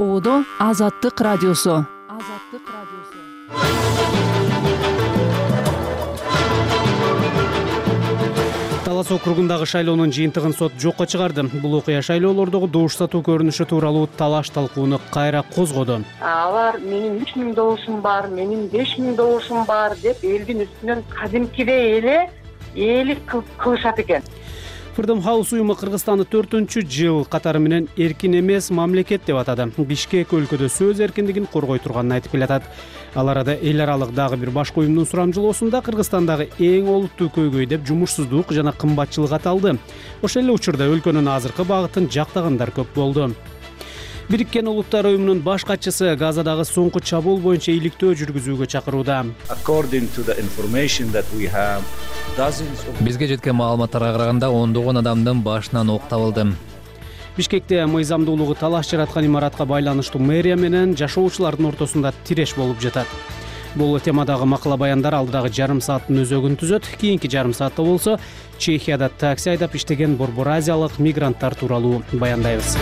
ободо азаттык радиосу. Азаттык радиосу. Талас округундагы шайлоонун жыйынтыгын сот жокко чыгарды. Бул окуя шайлоолордогу добуш сатуу көрүнүшү тууралуу талаш талкууну кайра козгоду. Алар менин үч миң добушум бар менин беш миң добушум бар деп элдин үстүнөн кадимкидей эле ээлик кылышат экен фридом хаус уюму кыргызстанды төртүнчү жыл катары менен эркин эмес мамлекет деп атады бишкек өлкөдө сөз эркиндигин коргой турганын айтып келатат ал арада эл аралык дагы бир башка уюмдун сурамжылоосунда кыргызстандагы эң олуттуу көйгөй деп жумушсуздук жана кымбатчылык аталды ошол эле учурда өлкөнүн азыркы багытын жактагандар көп болду бириккен улуттар уюмунун баш катчысы газадагы соңку чабуул боюнча иликтөө жүргүзүүгө чакырууда. Бизге жеткен маалыматтарга караганда ондогон адамдын башынан ок табылды. Бишкекте мыйзамдуулугу талаш жараткан имаратка байланыштуу мэрия менен жашоочулардын ортосунда тиреш болуп жатат. Бул темадагы макала баяндар алдыдагы жарым сааттын өзөгүн түзөт кийинки жарым саатта болсо чехияда такси айдап иштеген борбор азиялык мигранттар тууралуу баяндайбыз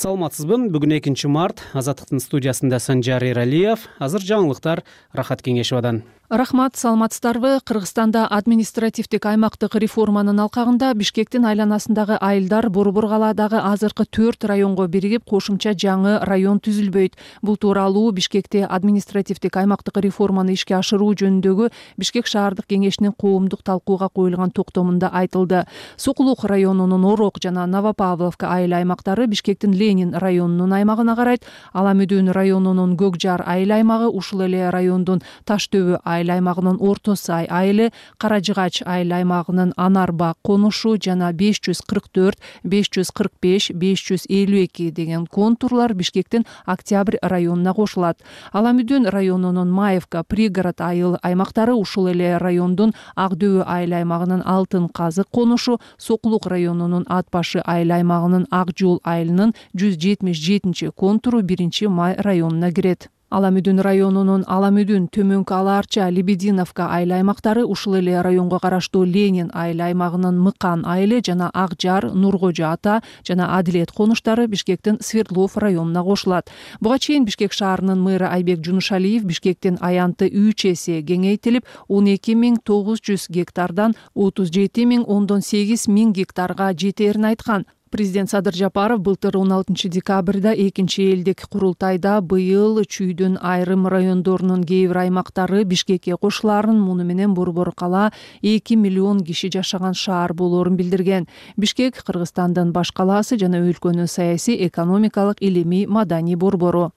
саламатсызбы бүгүн экинчи март. Азаттыктын студиясында санжар эралиев. Азыр жаңылыктар рахат кеңешовадан рахмат саламатсыздарбы. Кыргызстанда административдик аймактык реформанын алкагында бишкектин айланасындагы айылдар борбор калаадагы азыркы төрт районго биригип кошумча жаңы район түзүлбөйт. Бул тууралуу бишкекте административдик аймактык реформаны ишке ашыруу жөнүндөгү бишкек шаардык кеңешинин коомдук талкууга коюлган токтомунда айтылды. Сокулук районунун орок жана новопавловка айыл аймактары бишкектин ленин районунун аймагына карайт. Ала мүдүн районунун көк жар айыл аймагы ушул эле райондун таш төбө айыл аймагынын орто сай айылы кара жыгач айыл аймагынын анар бак конушу жана беш жүз кырк төрт беш жүз кырк беш беш жүз элүү эки деген контурлар бишкектин октябрь районуна кошулат. Ала мүдүн районунун маевка пригород айыл аймактары ушул эле райондун ак дөбө айыл аймагынын алтын казык конушу сокулук районунун ат башы айыл аймагынын ак жол айылынын жүз жетимиш жетинчи контуру биринчи май районуна кирет ала мүдүн районунун ала мүдүн төмөнкү ала арча лебединовка айыл аймактары ушул эле районго караштуу ленин айыл аймагынын мыкан айылы жана ак жар нуркожо ата жана адилет конуштары бишкектин свердлов районуна кошулат. Буга чейин бишкек шаарынын мэры айбек жунушалиев бишкектин аянты үч эсе кеңейтилип он эки миң тогуз жүз гектардан отуз жети миң ондон сегиз миң гектарга жетээрин айткан президент садыр жапаров былтыр он алтынчы декабрда экинчи элдик курултайда быйыл чүйдүн айрым райондорунун кээ бир аймактары бишкекке кошулаарын муну менен борбор кала эки миллион киши жашаган шаар болоорун билдирген. Бишкек кыргызстандын баш калаасы жана өлкөнүн саясий экономикалык илимий маданий борбору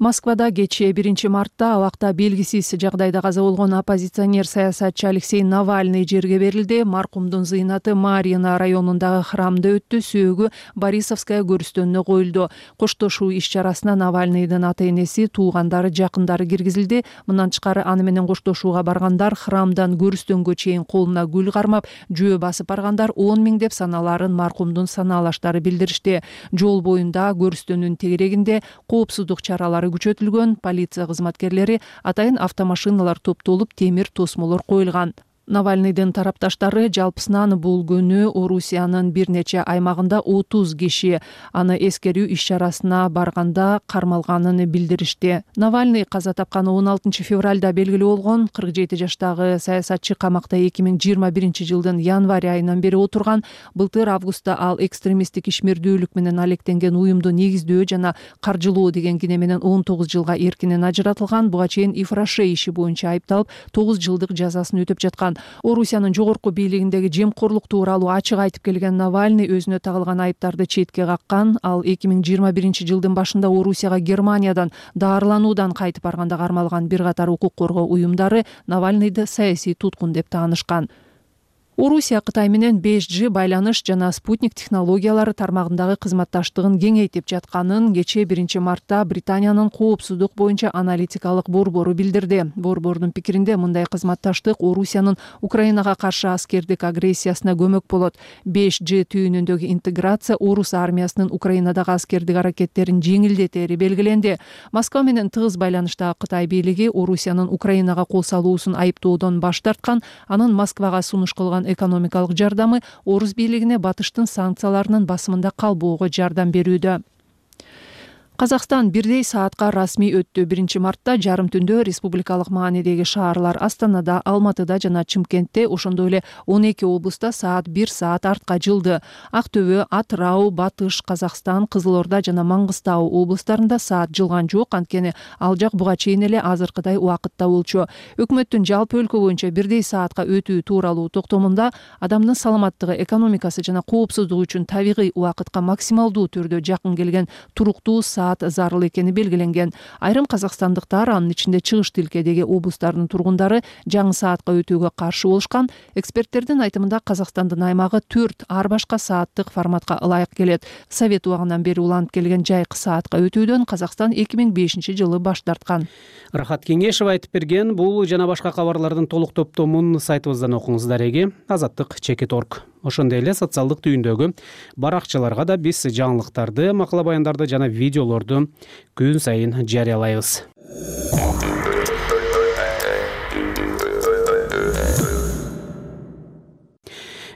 москвада кечээ биринчи мартта абакта белгисиз жагдайда каза болгон оппозиционер саясатчы алексей навальный жерге берилди. Маркумдун зыйнаты марьино районундагы храмда өттү сөөгү борисовская көрүстөнүнө коюлду. Коштошуу иш чарасына навальныйдын ата энеси туугандары жакындары киргизилди. Мындан тышкары аны менен коштошууга баргандар храмдан көрүстөнгө чейин колуна гүл кармап жөө басып баргандар он миң деп саналаарын маркумдун санаалаштары билдиришти. Жол боюнда көрүстөнүн тегерегинде коопсуздук чаралары күчөтүлгөн полиция кызматкерлери атайын автомашиналар топтолуп темир тосмолор коюлган навальныйдын тарапташтары жалпысынан бул күнү орусиянын бир нече аймагында отуз киши аны эскерүү иш чарасына барганда кармалганын билдиришти. Навальный каза тапкан он алтынчы февралда белгилүү болгон кырк жети жаштагы саясатчы камакта эки миң жыйырма биринчи жылдын январь айынан бери отурган былтыр августта ал экстремисттик ишмердүүлүк менен алектенген уюмду негиздөө жана каржылоо деген кине менен он тогуз жылга эркинен ажыратылган буга чейин ифраше иши боюнча айыпталып тогуз жылдык жазасын өтөп жаткан орусиянын жогорку бийлигиндеги жемкорлук тууралуу ачык айтып келген навальный өзүнө тагылган айыптарды четке каккан. Ал эки миң жыйырма биринчи жылдын башында орусияга германиядан даарылануудан кайтып барганда кармалган бир катар укук коргоо уюмдары навальныйды саясий туткун деп таанышкан орусия кытай менен беш ж байланыш жана спутник технологиялары тармагындагы кызматташтыгын кеңейтип жатканын кечээ биринчи мартта британиянын коопсуздук боюнча аналитикалык борбору билдирди. Борбордун пикиринде мындай кызматташтык орусиянын украинага каршы аскердик агрессиясына көмөк болот. Беш ж түйүнүндөгү интеграция орус армиясынын украинадагы аскердик аракеттерин жеңилдетери белгиленди. Москва менен тыгыз байланыштагы кытай бийлиги орусиянын украинага кол салуусун айыптоодон баш тарткан анын москвага сунуш кылган экономикалык жардамы орус бийлигине батыштын санкцияларынын басымында калбоого жардам берүүдө казакстан бирдей саатка расмий өттү. Биринчи мартта жарым түндө республикалык маанидеги шаарлар астанада алматыда жана чымкентте ошондой эле он эки облустта саат бир саат артка жылды. Ак төбө атырау батыш казакстан кызыл орда жана маңгыстау облустарында саат жылган жок. Анткени ал жак буга чейин эле азыркыдай убакытта болчу. Өкмөттүн жалпы өлкө боюнча бирдей саатка өтүү тууралуу токтомунда адамдын саламаттыгы экономикасы жана коопсуздугу үчүн табигый убакытка максималдуу түрдө жакын келген туруктуу саат зарыл экени белгиленген. Айрым казакстандыктар анын ичинде чыгыш тилкедеги облустардын тургундары жаңы саатка өтүүгө каршы болушкан. Эксперттердин айтымында казакстандын аймагы төрт ар башка сааттык форматка ылайык келет. Совет убагынан бери уланып келген жайкы саатка өтүүдөн казакстан эки миң бешинчи жылы баш тарткан. Рахат кеңешова айтып берген бул жана башка кабарлардын толук топтомун сайтыбыздан окуңуз дареги азаттык чекит орг ошондой эле социалдык түйүндөгү баракчаларга да биз жаңылыктарды макала баяндарды жана видеолорду күн сайын жарыялайбыз.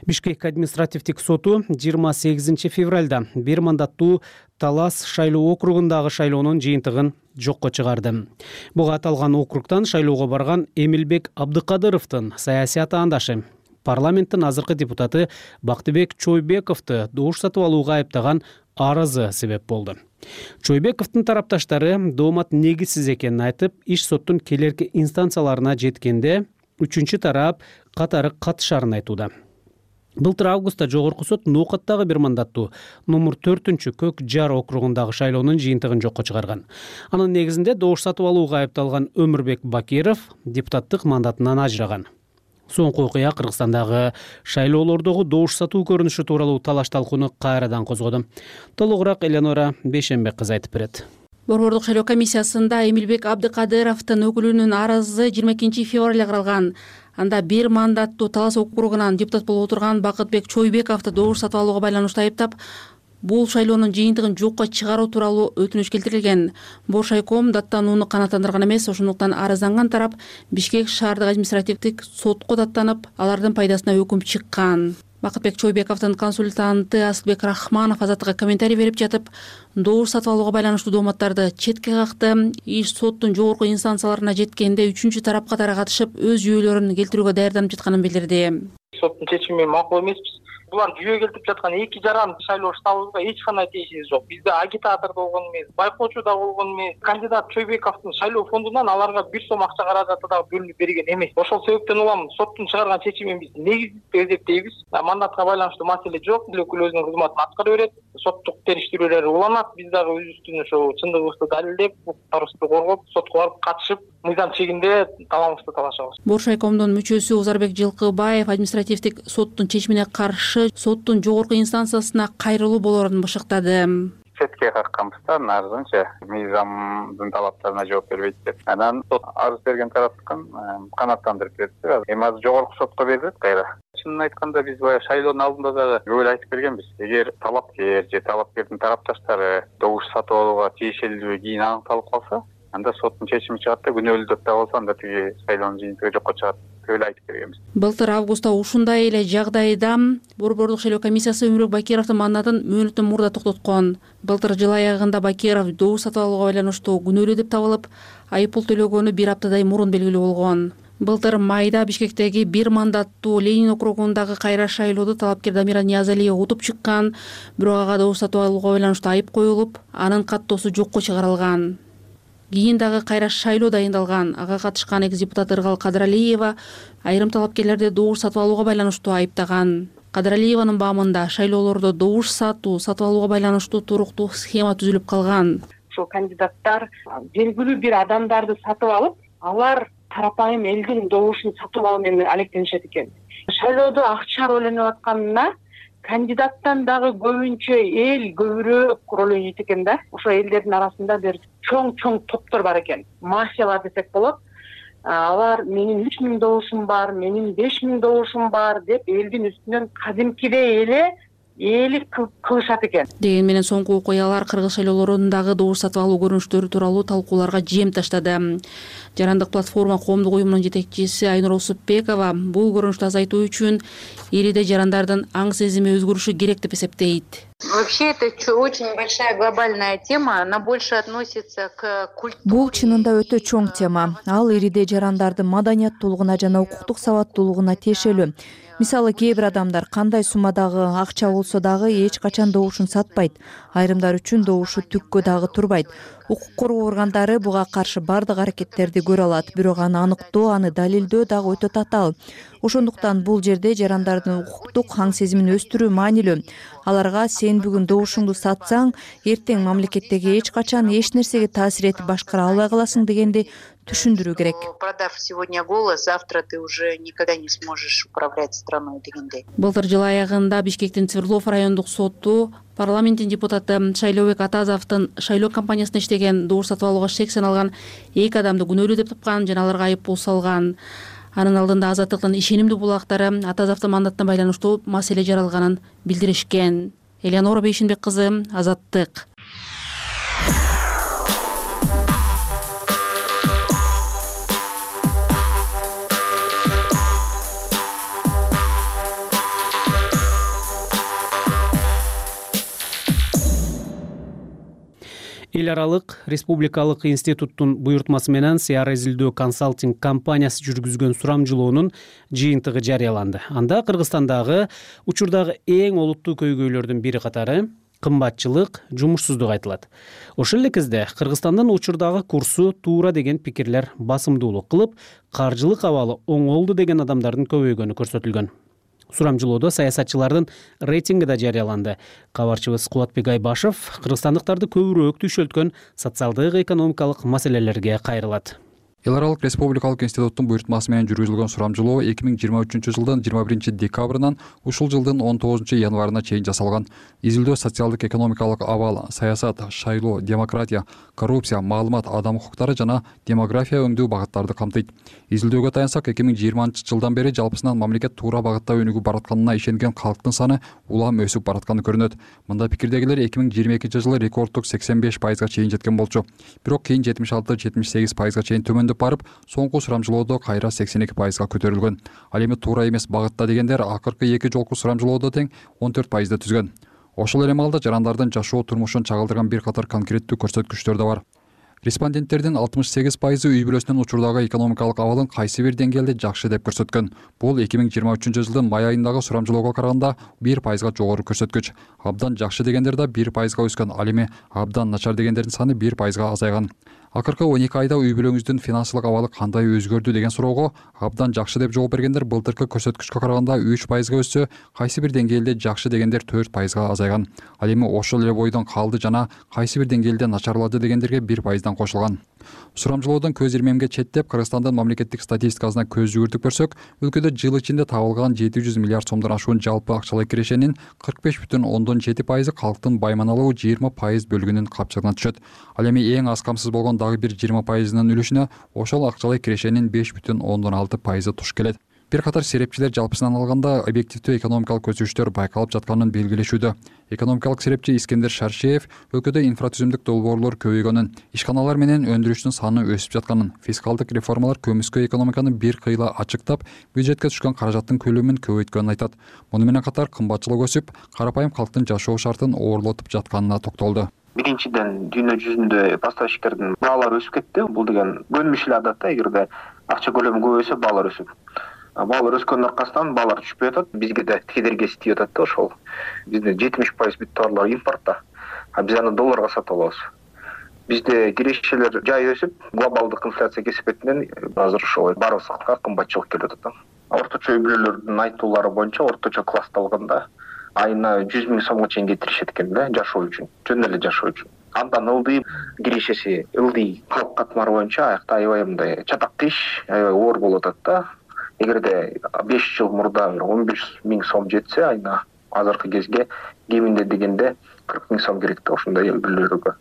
Бишкек административдик соту жыйырма сегизинчи февралда бир мандаттуу талас шайлоо округундагы шайлоонун жыйынтыгын жокко чыгарды. Буга аталган округтан шайлоого барган эмилбек абдыкадыровдун саясий атаандашы парламенттин азыркы депутаты бактыбек чойбековду добуш сатып алууга айыптаган арызы себеп болду. Чойбековдун тарапташтары доомат негизсиз экенин айтып иш соттун келерки инстанцияларына жеткенде үчүнчү тарап катары катышаарын айтууда. Былтыр августта жогорку сот ноокаттагы бир мандаттуу номер төртүнчү көк жар округундагы шайлоонун жыйынтыгын жокко чыгарган. Анын негизинде добуш сатып алууга айыпталган өмүрбек бакиров депутаттык мандатынан ажыраган соңку окуя кыргызстандагы шайлоолордогу добуш сатуу көрүнүшү тууралуу талаш талкууну кайрадан козгоду. Толугураак элеонора бейшенбек кызы айтып берет. Борбордук шайлоо комиссиясында эмилбек абдыкадыровдун өкүлүнүн арызы жыйырма экинчи февралда каралган анда бир мандаттуу талас округунан депутат болуп отурган бакытбек чойбековду добуш сатып алууга байланыштуу айыптап бул шайлоонун жыйынтыгын жокко чыгаруу тууралуу өтүнүч келтирилген. Боршайком даттанууну канааттандырган эмес ошондуктан арызданган тарап бишкек шаардык административдик сотко даттанып алардын пайдасына өкүм чыккан. Бакытбек чойбековдун консультанты асылбек рахманов азаттыкка комментарий берип жатып добуш сатып алууга байланыштуу дооматтарды четке какты иш соттун жогорку инстанцияларына жеткенде үчүнчү тарап катары катышып өз жүйөлөрүн келтирүүгө даярданып жатканын билдирди соттун чечими менен макул эмеспиз булар жүйө келтирип жаткан эки жаран шайлоо штабыбызга эч кандай тиешеси жок. Бизде агитатор да болгон эмес байкоочу да болгон эмес. Кандидат чойбековдун шайлоо фондунан аларга бир сом акча каражаты дагы бөлүнүп берилген эмес. Ошол себептен улам соттун чыгарган чечимин биз негиздүү деп эсептейбиз мандатка байланыштуу маселе жок. Бул өкүл өзүнүн кызматын аткара берет соттук териштирүүлөр уланат. Биз дагы өзүбүздүн ошо чындыгыбызды далилдеп укуктарыбызды коргоп сотко барып катышып мыйзам чегинде талабыбызды талашабыз. Боршайкомдун мүчөсү озарбек жылкыбаев административдик соттун чечимине каршы соттун жогорку инстанциясына кайрылуу болоорун бышыктады. Четке какканбыз да нарызынча мыйзамдын талаптарына жооп бербейт деп. Анан сот арыз берген тараптыкын э, канааттандырып берди эми азыр жогорку сотко берилет кайра. Чынын айтканда биз баягы шайлоонун алдында дагы көп эле айтып келгенбиз эгер талапкер же талапкердин тарапташтары добуш сатып алууга тиешелүүбү кийин аныкталып калса анда соттун чечими чыгат да күнөөлүү деп дагы болсо анда тиги шайлоонун жыйынтыгы жокко чыгат деп эле айтып бергенбиз. Былтыр августта ушундай эле жагдайда борбордук шайлоо комиссиясы өмүрбек бакировдун мандатын мөөнөттөн мурда токтоткон. Былтыр жыл аягында бакиров добуш сатып алууга байланыштуу күнөөлүү деп табылып айып пул төлөгөнү бир аптадай мурун белгилүү болгон. Былтыр майда бишкектеги бир мандаттуу ленин округундагы кайра шайлоодо талапкер дамира ниязалиева утуп чыккан. Бирок ага добуш сатып алууга байланыштуу айып коюлуп анын каттоосу жокко чыгарылган кийин дагы кайра шайлоо дайындалган ага катышкан экс депутат ыргал кадыралиева айрым талапкерлерди добуш сатып алууга байланыштуу айыптаган. Кадыралиеванын баамында шайлоолордо добуш сатуу сатып алууга байланыштуу туруктуу схема түзүлүп калган. Ушул кандидаттар белгилүү бир адамдарды сатып алып алар тарапайым элдин добушун сатып алуу менен алектенишет экен. Шайлоодо акча роль атканына кандидаттан дагы көбүнчө эл көбүрөөк роль ойнойт экен да. Ошо элдердин арасында бир чоң чоң топтор бар экен. Мафиялар десек болот. Алар менин үч миң добушум бар менин беш миң добушум бар деп элдин үстүнөн кадимкидей эле ээлик кылышат экен. Дегени менен соңку окуялар кыргыз шайлоолорундагы добуш сатып алуу көрүнүштөрү тууралуу талкууларга жем таштады жарандык платформа коомдук уюмунун жетекчиси айнура усупбекова бул көрүнүштү азайтуу үчүн элиде жарандардын аң сезими өзгөрүшү керек деп эсептейт. Вообще это очень большая глобальная тема она больше относится к культуре бул чынында өтө чоң тема. Ал ириде жарандардын маданияттуулугуна жана укуктук сабаттуулугуна тиешелүү мисалы кээ бир адамдар кандай суммадагы акча болсо дагы эч качан добушун сатпайт. Айрымдар үчүн добушу түккө дагы турбайт укук коргоо органдары буга каршы баардык аракеттерди көрө алат. Бирок аны аныктоо аны далилдөө дагы өтө татаал. Ошондуктан бул жерде жарандардын укуктук аң сезимин өстүрүү маанилүү. Аларга сен бүгүн добушуңду сатсаң эртең мамлекеттеги эч качан эч нерсеге таасир этип башкара албай каласың дегенди түшүндүрүү керек. продав сегодня голос завтра ты уже никогда не сможешь управлять страной дегендей былтыр жыл аягында бишкектин свердлов райондук соту парламенттин депутаты шайлообек атазовдун шайлоо компаниясында иштеген добуш сатып алууга шек саналган эки адамды күнөөлүү деп тапкан жана аларга айып пул салган анын алдында азаттыктын ишенимдүү булактары атазовдун мандатына байланыштуу маселе жаралганын билдиришкен. Элеонора бейшенбек кызы азаттык эл аралык республикалык институттун буйртмасы менен сиар изилдөө консалтинг компаниясы жүргүзгөн сурамжылоонун жыйынтыгы жарыяланды. Анда кыргызстандагы учурдагы эң олуттуу көйгөйлөрдүн бири катары кымбатчылык жумушсуздук айтылат. Ошол эле кезде кыргызстандын учурдагы курсу туура деген пикирлер басымдуулук кылып каржылык абалы оңолду деген адамдардын көбөйгөнү көрсөтүлгөн сурамжылоодо саясатчылардын рейтинги да жарыяланды. Кабарчыбыз кубатбек айбашев кыргызстандыктарды көбүрөөк түйшөлткөн социалдык экономикалык маселелерге кайрылат эл аралык республикалык институттун буйртмасы менен жүргүзүлгөн сурамжылоо эки миң жыйырма үчүнчү жылдын жыйырма биринчи декабрынан ушул жылдын он тогузунчу январына чейин жасалган. Изилдөө социалдык экономикалык абал саясат шайлоо демократия коррупция маалымат адам укуктары жана демография өңдүү багыттарды камтыйт. Изилдөөгө таянсак эки миң жыйырманчы жылдан бери жалпысынан мамлекет туура багытта өнүгүп баратканына ишенген калктын саны улам өсүп баратканы көрүнөт. Мында пикирдегилер эки миң жыйырма экинчи жылы рекорддук сексен беш пайызга чейин жеткен болчу. Бирок кийин жетимиш алты жетимиш сегиз пайызга чейин төмөндөп барып соңку сурамжылоодо кайра сексен эки пайызга көтөрүлгөн. Ал эми туура эмес багытта дегендер акыркы эки жолку сурамжылоодо тең он төрт пайызды түзгөн. Ошол эле маалда жарандардын жашоо турмушун чагылдырган бир катар конкреттүү көрсөткүчтөр да бар. Респонденттердин алтымыш сегиз пайызы үй бүлөсүнүн учурдагы экономикалык абалын кайсы бир деңгээлде жакшы деп көрсөткөн. Бул эки миң жыйырма үчүнчү жылдын май айындагы сурамжылоого караганда бир пайызга жогору көрсөткүч. Абдан жакшы дегендер да бир пайызга өскөн. Ал эми абдан начар дегендердин саны бир пайызга азайган акыркы он эки айда үй бүлөңүздүн финансылык абалы кандай өзгөрдү деген суроого абдан жакшы деп жооп бергендер былтыркы көрсөткүчкө караганда үч пайызга өссө кайсы бир деңгээлде жакшы дегендер төрт пайызга азайган. Ал эми ошол эле бойдон калды жана кайсы бир деңгээлде начарлады дегендерге бир пайыздан кошулган. Сурамжылоодон көз ирмемге четтеп кыргызстандын мамлекеттик статистикасына көз жүгүртүп көрсөк өлкөдө жыл ичинде табылган жети жүз миллиард сомдон ашуун жалпы акчалай кирешенин кырк беш бүтүн ондон жети пайызы калктын байманалуу жыйырма пайыз бөлүгүнүн капчыгына түшөт. Ал эми эң аз камсыз болгон дагы бир жыйырма пайызынын үлүшүнө ошол акчалай кирешенин беш бүтүн ондон алты пайызы туш келет. Бир катар серепчилер жалпысынан алганда объективдүү экономикалык өзгөрүштөр байкалып жатканын белгилешүүдө. Экономикалык серепчи искендер шаршеев өлкөдө инфратүзүмдүк долбоорлор көбөйгөнүн ишканалар менен өндүрүштүн саны өсүп жатканын фискалдык реформалар көмүскө экономиканы бир кыйла ачыктап бюджетке түшкөн каражаттын көлөмүн көбөйткөнүн айтат. Муну менен катар кымбатчылык өсүп карапайым калктын жашоо шартын оорлотуп жатканына токтолду биринчиден дүйнө жүзүндө поставщиктердин баалары өсүп кетти. Бул деген көнүмүш эле адат да эгерде акча көлөмү көбөйсө баалар өсөт баалар өскөнүнүн аркасынан баалар түшпөй атат. Бизге да кедергиси тийип атат да ошол. Бизде жетимиш пайыз бүт товарлар импортто а биз аны долларга сатып алабыз. Бизде кирешелер жай өсүп глобалдык инфляция кесепетинен азыр ошо баарыбызга кымбатчылык келип атат да. Орточо үй бүлөлөрдүн айтуулары боюнча орточо классты алганда айына жүз миң сомго чейин кетиришет экен да жашоо үчүн жөн эле жашоо үчүн. Андан ылдый кирешеси ылдый калк катмары боюнча аякта аябай мындай чатак иш аябай оор болуп атат да. Эгерде беш жыл мурда он беш миң сом жетсе айына азыркы кезге кеминде дегенде кырк миң сом керек да ошондой үй бүлөлөргө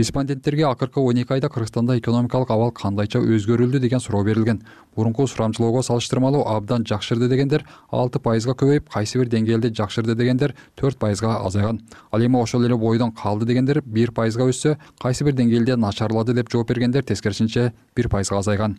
респонденттерге акыркы он эки айда кыргызстанда экономикалык абал кандайча өзгөрүлдү деген суроо берилген. Мурунку сурамжылоого салыштырмалуу абдан жакшырды дегендер алты пайызга көбөйүп кайсы бир деңгээлде жакшырды дегендер төрт пайызга азайган. Ал эми ошол эле бойдон калды дегендер бир пайызга өссө кайсы бир деңгээлде начарлады деп жооп бергендер тескерисинче бир пайызга азайган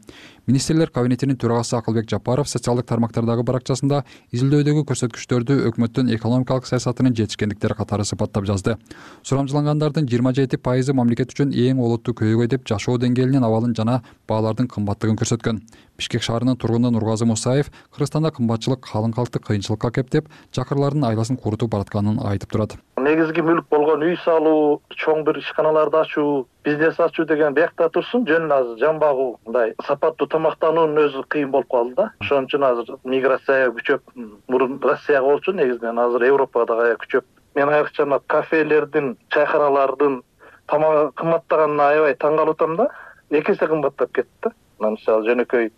министрлер кабинетинин төрагасы акылбек жапаров социалдык тармактардагы баракчасында изилдөөдөгү көрсөткүчтөрдү өкмөттүн экономикалык саясатынын жетишкендиктери катары сыпаттап жазды. Сурамжылангандардын жыйырма жети пайызы мамлекет үчүн эң олуттуу көйгөй деп жашоо деңгээлинин абалын жана баалардын кымбаттыгын көрсөткөн бишкек шаарынын тургуну нургазы мусаев кыргызстанда кымбатчылык калың калкты кыйынчылыкка деп чакырлардын айласын курутуп баратканын айтып турат. Негизги мүлк болгон үй салуу чоң бир ишканаларды ачуу бизнес ачуу деген биякта турсун. Жөн эле азыр жан багуу мындай сапаттуу тамактануунун өзү кыйын болуп калды да. Ошон үчүн азыр миграция күчөп мурун россияга болчу негизинен. Азыр европада дагы аябай күчөп. Мен айрыкча мына кафелердин чайкаралардын тамагы кымбаттаганына аябай таң калып атам да. Эки эсе кымбаттап кетти да. Мына мисалы жөнөкөй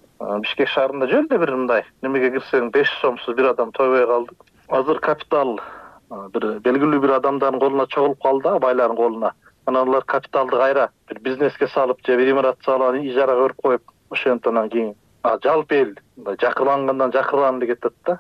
бишкек шаарында жөн эле бир мындай немеге кирсең беш сомсуз бир адам тойбой калды азыр капитал бир белгилүү бир адамдардын колуна чогулуп калды да байлардын колуна. Анан алар капиталды кайра бир бизнеске салып же бир имарат салып анан ижарага берип коюп ошентип анан кийин. Жалпы эл мындай жакырлангандан жакырланды кетип атат да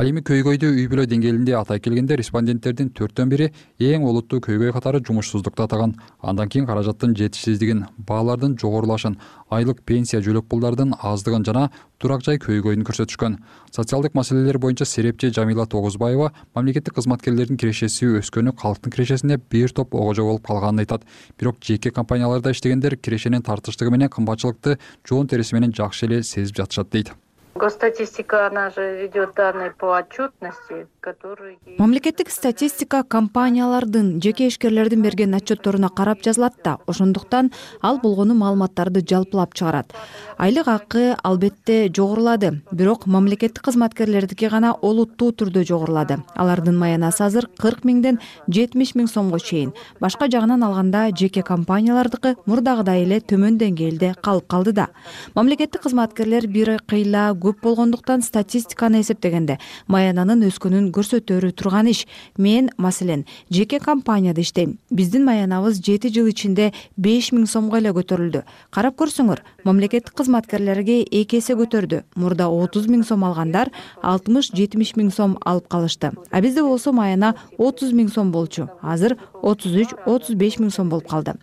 ал эми көйгөйдү үй бүлө деңгээлинде атай келгенде респонденттердин төрттөн бири эң олуттуу көйгөй катары жумушсуздукту атаган. Андан кийин каражаттын жетишсиздигин баалардын жогорулашын айлык пенсия жөлөк пулдардын аздыгын жана турак жай көйгөйүн көрсөтүшкөн. Социалдык маселелер боюнча серепчи жамила тогузбаева мамлекеттик кызматкерлердин кирешеси өскөнү калктын кирешесине бир топ огожо болуп калганын айтат. Бирок жеке компанияларда иштегендер кирешенин тартыштыгы менен кымбатчылыкты жоон териси менен жакшы эле сезип жатышат дейт госстатистика она же ведет данные по отчетности которые мамлекеттик статистика компаниялардын жеке ишкерлердин берген отчетторуна карап жазылат да ошондуктан ал болгону маалыматтарды жалпылап чыгарат. Айлык акы албетте жогорулады бирок мамлекеттик кызматкерлердики гана олуттуу түрдө жогорулады. Алардын маянасы азыр кырк миңден жетимиш миң сомго чейин. Башка жагынан алганда жеке компаниялардыкы мурдагыдай эле төмөн деңгээлде калып калды да. Мамлекеттик кызматкерлер бир кыйла көп болгондуктан статистиканы эсептегенде маянанын өскөнүн көрсөтөрү турган иш. Мен маселен жеке компанияда иштейм. Биздин маянабыз жети жыл ичинде беш миң сомго эле көтөрүлдү. Карап көрсөңөр мамлекеттик кызматкерлерге эки эсе көтөрдү. Мурда отуз миң сом алгандар алтымыш жетимиш миң сом алып калышты. А бизде болсо маяна отуз миң сом болчу. Азыр отуз үч отуз беш миң сом болуп калды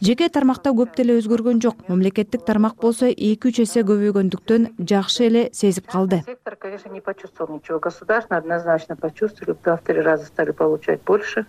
жеке тармакта көп деле өзгөргөн жок. Мамлекеттик тармак болсо эки үч эсе көбөйгөндүктөн жакшы эле сезип калды. Сектор конечно не почувствовал ничего. Государственный однозначно почувствовали два в три раза стали получать больше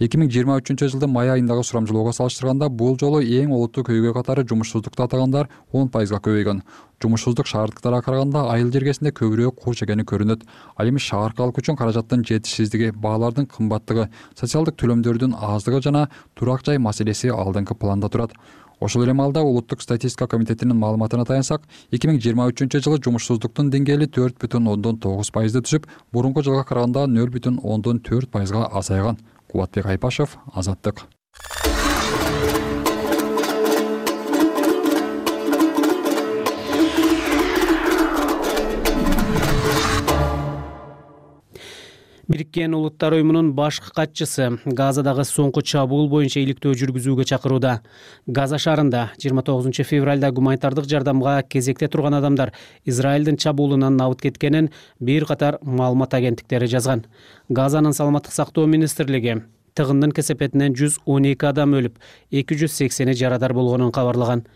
эки миң жыйырма үчүнчү жылдын май айындагы сурамжылоого салыштырганда бул жолу эң олуттуу көйгөй катары жумушсуздукту атагандар он пайызга көбөйгөн жумушсуздук шаардыктарга караганда айыл жергесинде көбүрөөк куч экени көрүнөт. Ал эми шаар калк үчүн каражаттын жетишсиздиги баалардын кымбаттыгы социалдык төлөмдөрдүн аздыгы жана турак жай маселеси алдыңкы планда турат. Ошол эле маалда улуттук статистика комитетинин маалыматына таянсак эки миң жыйырма үчүнчү жылы жумушсуздуктун деңгээли төрт бүтүн ондон тогуз пайызды түзүп мурунку жылга караганда нөл бүтүн ондон төрт пайызга азайган кубатбек айпашев азаттык бириккен улуттар уюмунун башкы катчысы газадагы соңку чабуул боюнча иликтөө жүргүзүүгө чакырууда. Газа шаарында жыйырма тогузунчу февралда гуманитардык жардамга кезекте турган адамдар израилдин чабуулунан абыт кеткенин бир катар маалымат агенттиктери жазган. Газанын саламаттык сактоо министрлиги тыгындын кесепетинен жүз он эки адам өлүп эки жүз сексени жарадар болгонун кабарлаган.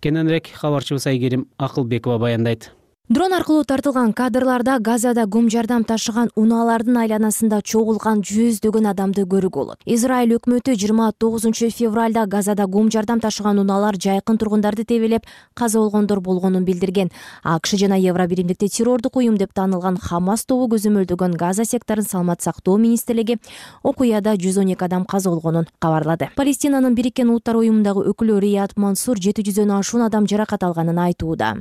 Кененирээк кабарчыбыз айгерим акылбекова баяндайт дрон аркылуу тартылган кадрларда газада гум жардам ташыган унаалардын айланасында чогулган жүздөгөн адамды көрүүгө болот. Израиль өкмөтү жыйырма тогузунчу февралда газада гум жардам ташыган унаалар жайкын тургундарды тебелеп каза болгондор болгонун билдирген. Акш жана евро биримдикте террордук уюм деп таанылган хамас тобу көзөмөлдөгөн газа секторун саламаттык сактоо министрлиги окуяда жүз он эки адам каза болгонун кабарлады. Палестинанын бириккен улуттар уюмундагы өкүлү рият мансур жети жүздөн ашуун адам жаракат алганын айтууда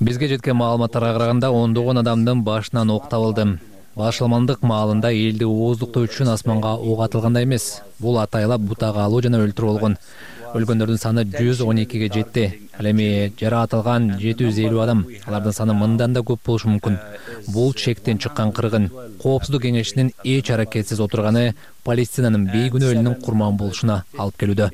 бизге жеткен маалыматтарга караганда ондогон адамдын башынан ок табылды башаламандык маалында элди ооздуктоо үчүн асманга ок атылгандай эмес. Бул атайлап бутак алуу жана өлтүрүү болгон. Өлгөндөрдүн саны жүз он экиге жетти. Ал эми жараатылган жети жүз элүү адам. Алардын саны мындан да көп болушу мүмкүн. Бул чектен чыккан кыргын. Коопсуздук кеңешинин эч аракетсиз отурганы палестинанын бейкүнөө элинин курман болушуна алып келүүдө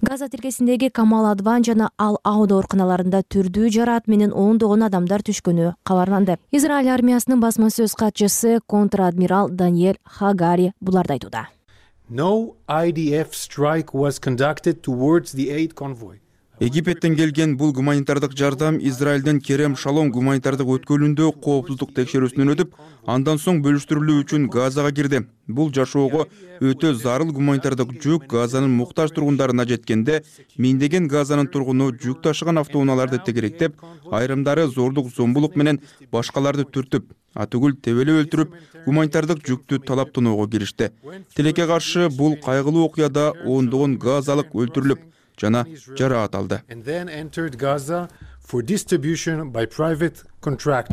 газа тилкесиндеги камал адван жана ал ауд ооруканаларында түрдүү жараат менен ондогон адамдар түшкөнү кабарланды. Израиль армиясынын басма сөз катчысы контр адмирал даниэль хагари буларды айтууда египеттен келген бул гуманитардык жардам израилдин керем шалом гуманитардык өткөлүндө коопсуздук текшерүүсүнөн өтүп андан соң бөлүштүрүлүү үчүн газага кирди. Бул жашоого өтө зарыл гуманитардык жүк газанын муктаж тургундарына жеткенде миңдеген газанын тургуну жүк ташыган автоунааларды тегеректеп айрымдары зордук зомбулук менен башкаларды түртүп атүгүл тебелеп өлтүрүп гуманитардык жүктү талап киришти. Тилекке каршы бул кайгылуу окуяда ондогон газалык өлтүрүлүп жана жараат алды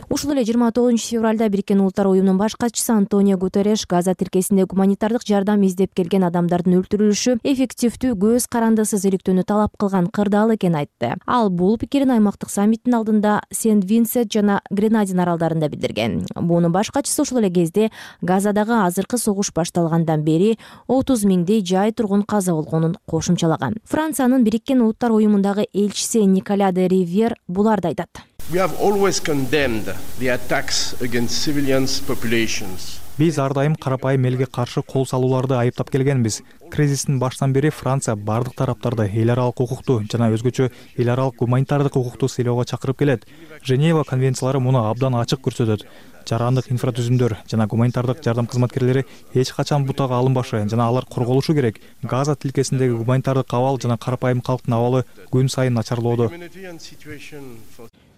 ушул эле жыйырма тогузунчу февралда бириккен улуттар уюмунун баш катчысы антонио гутереш газа тилкесинде гуманитардык жардам издеп келген адамдардын өлтүрүлүшү эффективдүү көз карандысыз иликтөөнү талап кылган кырдаал экенин айтты. Ал бул пикирин аймактык саммиттин алдында сент винсент жана гренадин аралдарында билдирген. Буунун баш катчысы ушул эле кезде газадагы азыркы согуш башталгандан бери отуз миңдей жай тургун каза болгонун кошумчалаган. Франциянын бириккен улуттар уюмундагы элчиси николя де ривьер буларды айтат биз ар дайым карапайым элге каршы кол салууларды айыптап келгенбиз. Кризистин башынан бери франция баардык тараптарды эл аралык укукту жана өзгөчө эл аралык гуманитардык укукту сыйлоого чакырып келет. Женева конвенциялары муну абдан ачык көрсөтөт. Жарандык инфратүзүмдөр жана гуманитардык жардам кызматкерлери эч качан бутага алынбашы жана алар корголушу керек. Газа тилкесиндеги гуманитардык абал жана карапайым калктын абалы күн сайын начарлоодо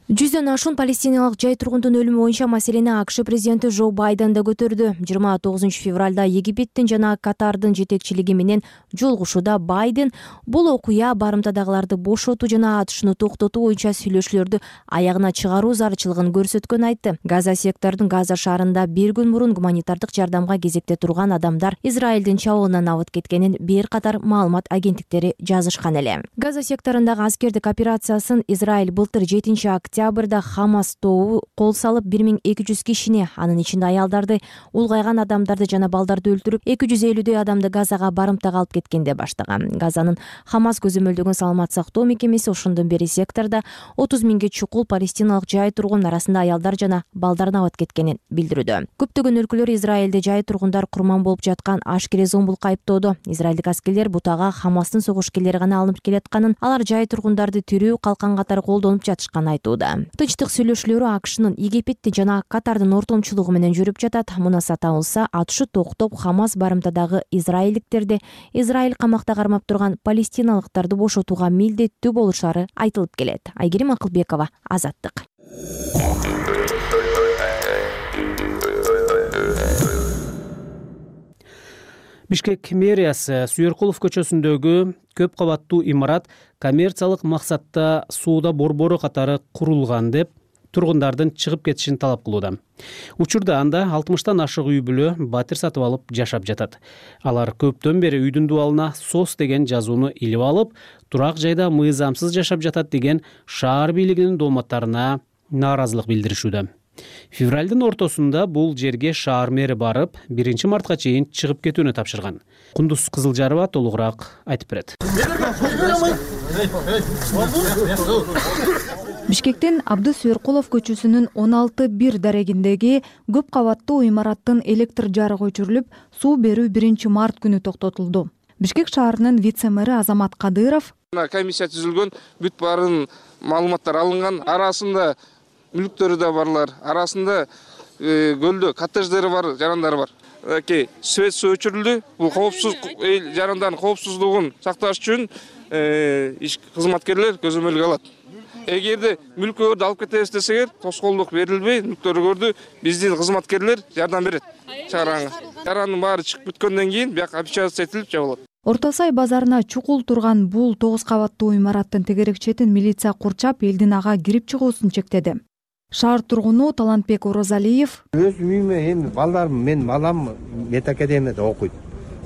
жүздөн ашуун палестиналык жай тургундун өлүмү боюнча маселени акш президенти жо байден да көтөрдү. Жыйырма тогузунчу февралда египеттин жана катардын жетекчилиги менен жолугушууда байден бул окуя барымтадагыларды бошотуу жана атышууну токтотуу боюнча сүйлөшүүлөрдү аягына чыгаруу зарылчылыгын көрсөткөнүн айтты. Газа сектордун газа шаарында бир күн мурун гуманитардык жардамга кезекте турган адамдар израилдин чабуулунан абыт кеткенин бир катар маалымат агенттиктери жазышкан эле. Газа секторундагы аскердик операциясын израиль былтыр жетинчи октябрда хамас тобу кол салып бир миң эки жүз кишини анын ичинде аялдарды улгайган адамдарды жана балдарды өлтүрүп эки жүз элүүдөй адамды газага барымтага алып кеткенде баштаган. Газанын хамас көзөмөлдөгөн саламат сактоо мекемеси ошондон бери сектордо отуз миңге чукул палестиналык жай тургун арасында аялдар жана балдардын абыт кеткенин билдирүүдө. Көптөгөн өлкөлөр израилде жай тургундар курман болуп жаткан ашкере зомбулукка айыптоодо. Израилдик аскерлер бутага хамастын согушкерлери гана алынып келатканын алар жай тургундарды тирүү калкан катары колдонуп жатышканын айтууда тынчтык сүйлөшүүлөрү акшнын египеттин жана катардын ортомчулугу менен жүрүп жатат. Мунаса табылса атышуу токтоп хамас барымтадагы израилдиктерди израиль камакта кармап турган палестиналыктарды бошотууга милдеттүү болушары айтылып келет. Айгерим акылбекова азаттык бишкек мэриясы сүйөркулов көчөсүндөгү көп кабаттуу имарат коммерциялык максатта соода борбору катары курулган деп тургундардын чыгып кетишин талап кылууда. Учурда анда алтымыштан ашык үй бүлө батир сатып алып жашап жатат. Алар көптөн бери үйдүн дубалына сос деген жазууну илип алып турак жайда мыйзамсыз жашап жатат деген шаар бийлигинин дооматтарына нааразылык билдиришүүдө февралдын ортосунда бул жерге шаар мэри барып биринчи мартка чейин чыгып кетүүнү тапшырган. Кундуз кызылжарова толугураак айтып берет. Бишкектин абды сүйөркулов көчөсүнүн он алты бир дарегиндеги көп кабаттуу имараттын электр жарыгы өчүрүлүп суу берүү биринчи март күнү токтотулду. Бишкек шаарынын вице мэри азамат кадыров комиссия түзүлгөн бүт баарын маалыматтар алынган. Арасында мүлктөрү да барлар. Арасында э, көлдө коттедждери бар жарандары бар. Мынакей свет суу өчүрүлдү. Бул коопсуз эл жарандардын коопсуздугун сакташ үчүн э, кызматкерлер көзөмөлгө алат эгерде мүлкүңөрдү алып кетебиз десеңер тоскоолдук берилбей мүлктөрүңөрдү биздин кызматкерлер жардам берет чыгарганга жарандын баары чыгып бүткөндөн кийин бияка опечататься этилип жабылат. Орто сай базарына чукул турган бул тогуз кабаттуу имараттын тегерек четин милиция курчап элдин ага кирип чыгуусун чектеди шаар тургуну талантбек оразалиев. Өз үйүмө эми балдарым менин балам мед академияда окуйт.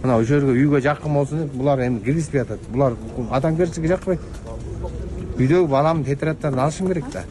Мына ошол жерге үйгө жакын болсун деп булар эми киргизбей атат булар адамгерчиликке жакпайт. Үйдөгү баламдын тетрадьдарын алышым керек да.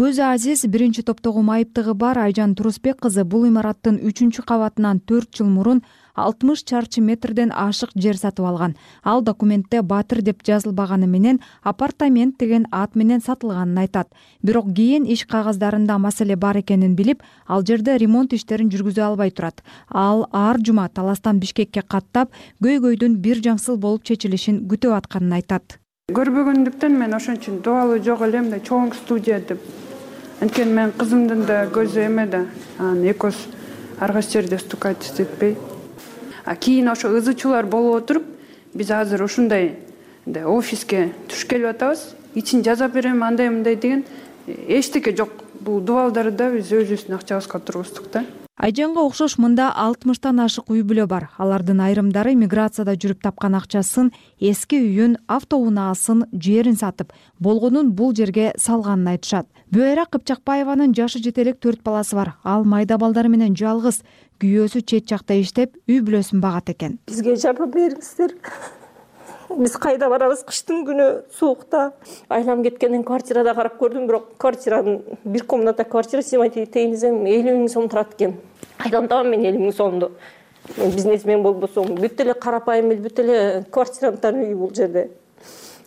Көзү азиз биринчи топтогу майыптыгы бар айжан турусбек кызы бул имараттын үчүнчү кабатынан төрт жыл мурун алтымыш чарчы метрден ашык жер сатып алган. Ал документте батыр деп жазылбаганы менен апартамент деген ат менен сатылганын айтат. Бирок кийин иш кагаздарында маселе бар экенин билип ал жерде ремонт иштерин жүргүзө албай турат. Ал ар жума таластан бишкекке каттап көйгөйдүн бир жаңсыл болуп чечилишин күтүп атканын айтат. Көрбөгөндүктөн мен ошон үчүн дубалы жок эле мындай чоң студия деп. Анткени менин кызымдын да көзү эме да. Анан экөөбүз ар кайсы жерде стукать истетпей кийин ошо ызы чуулар болуп отуруп биз азыр ушундай мындай офиске туш келип атабыз. Ичин жасап берем андай мындай деген эчтеке жок. Бул дубалдарды да биз өзүбүздүн акчабызга тургуздук да. Айжанга окшош мында алтымыштан ашык үй бүлө бар. Алардын айрымдары миграцияда жүрүп тапкан акчасын эски үйүн автоунаасын жерин сатып болгонун бул жерге салганын айтышат. Бүайра кыпчакбаеванын жашы жете элек төрт баласы бар. Ал майда балдары менен жалгыз күйөөсү чет жакта иштеп үй бүлөсүн багат экен. Бизге жардам бериңиздер. Биз кайда барабыз? Кыштын күнү суукта. Айлам кеткенден квартирада карап көрдүм бирок квартиранын бир комната квартира снимать этейин десем элүү миң сом турат экен. Кайдан табам мен элүү миң сомду мен бизнесмен болбосом. Бүт эле карапайым эл бүт эле квартиранттардын үйү бул жерде.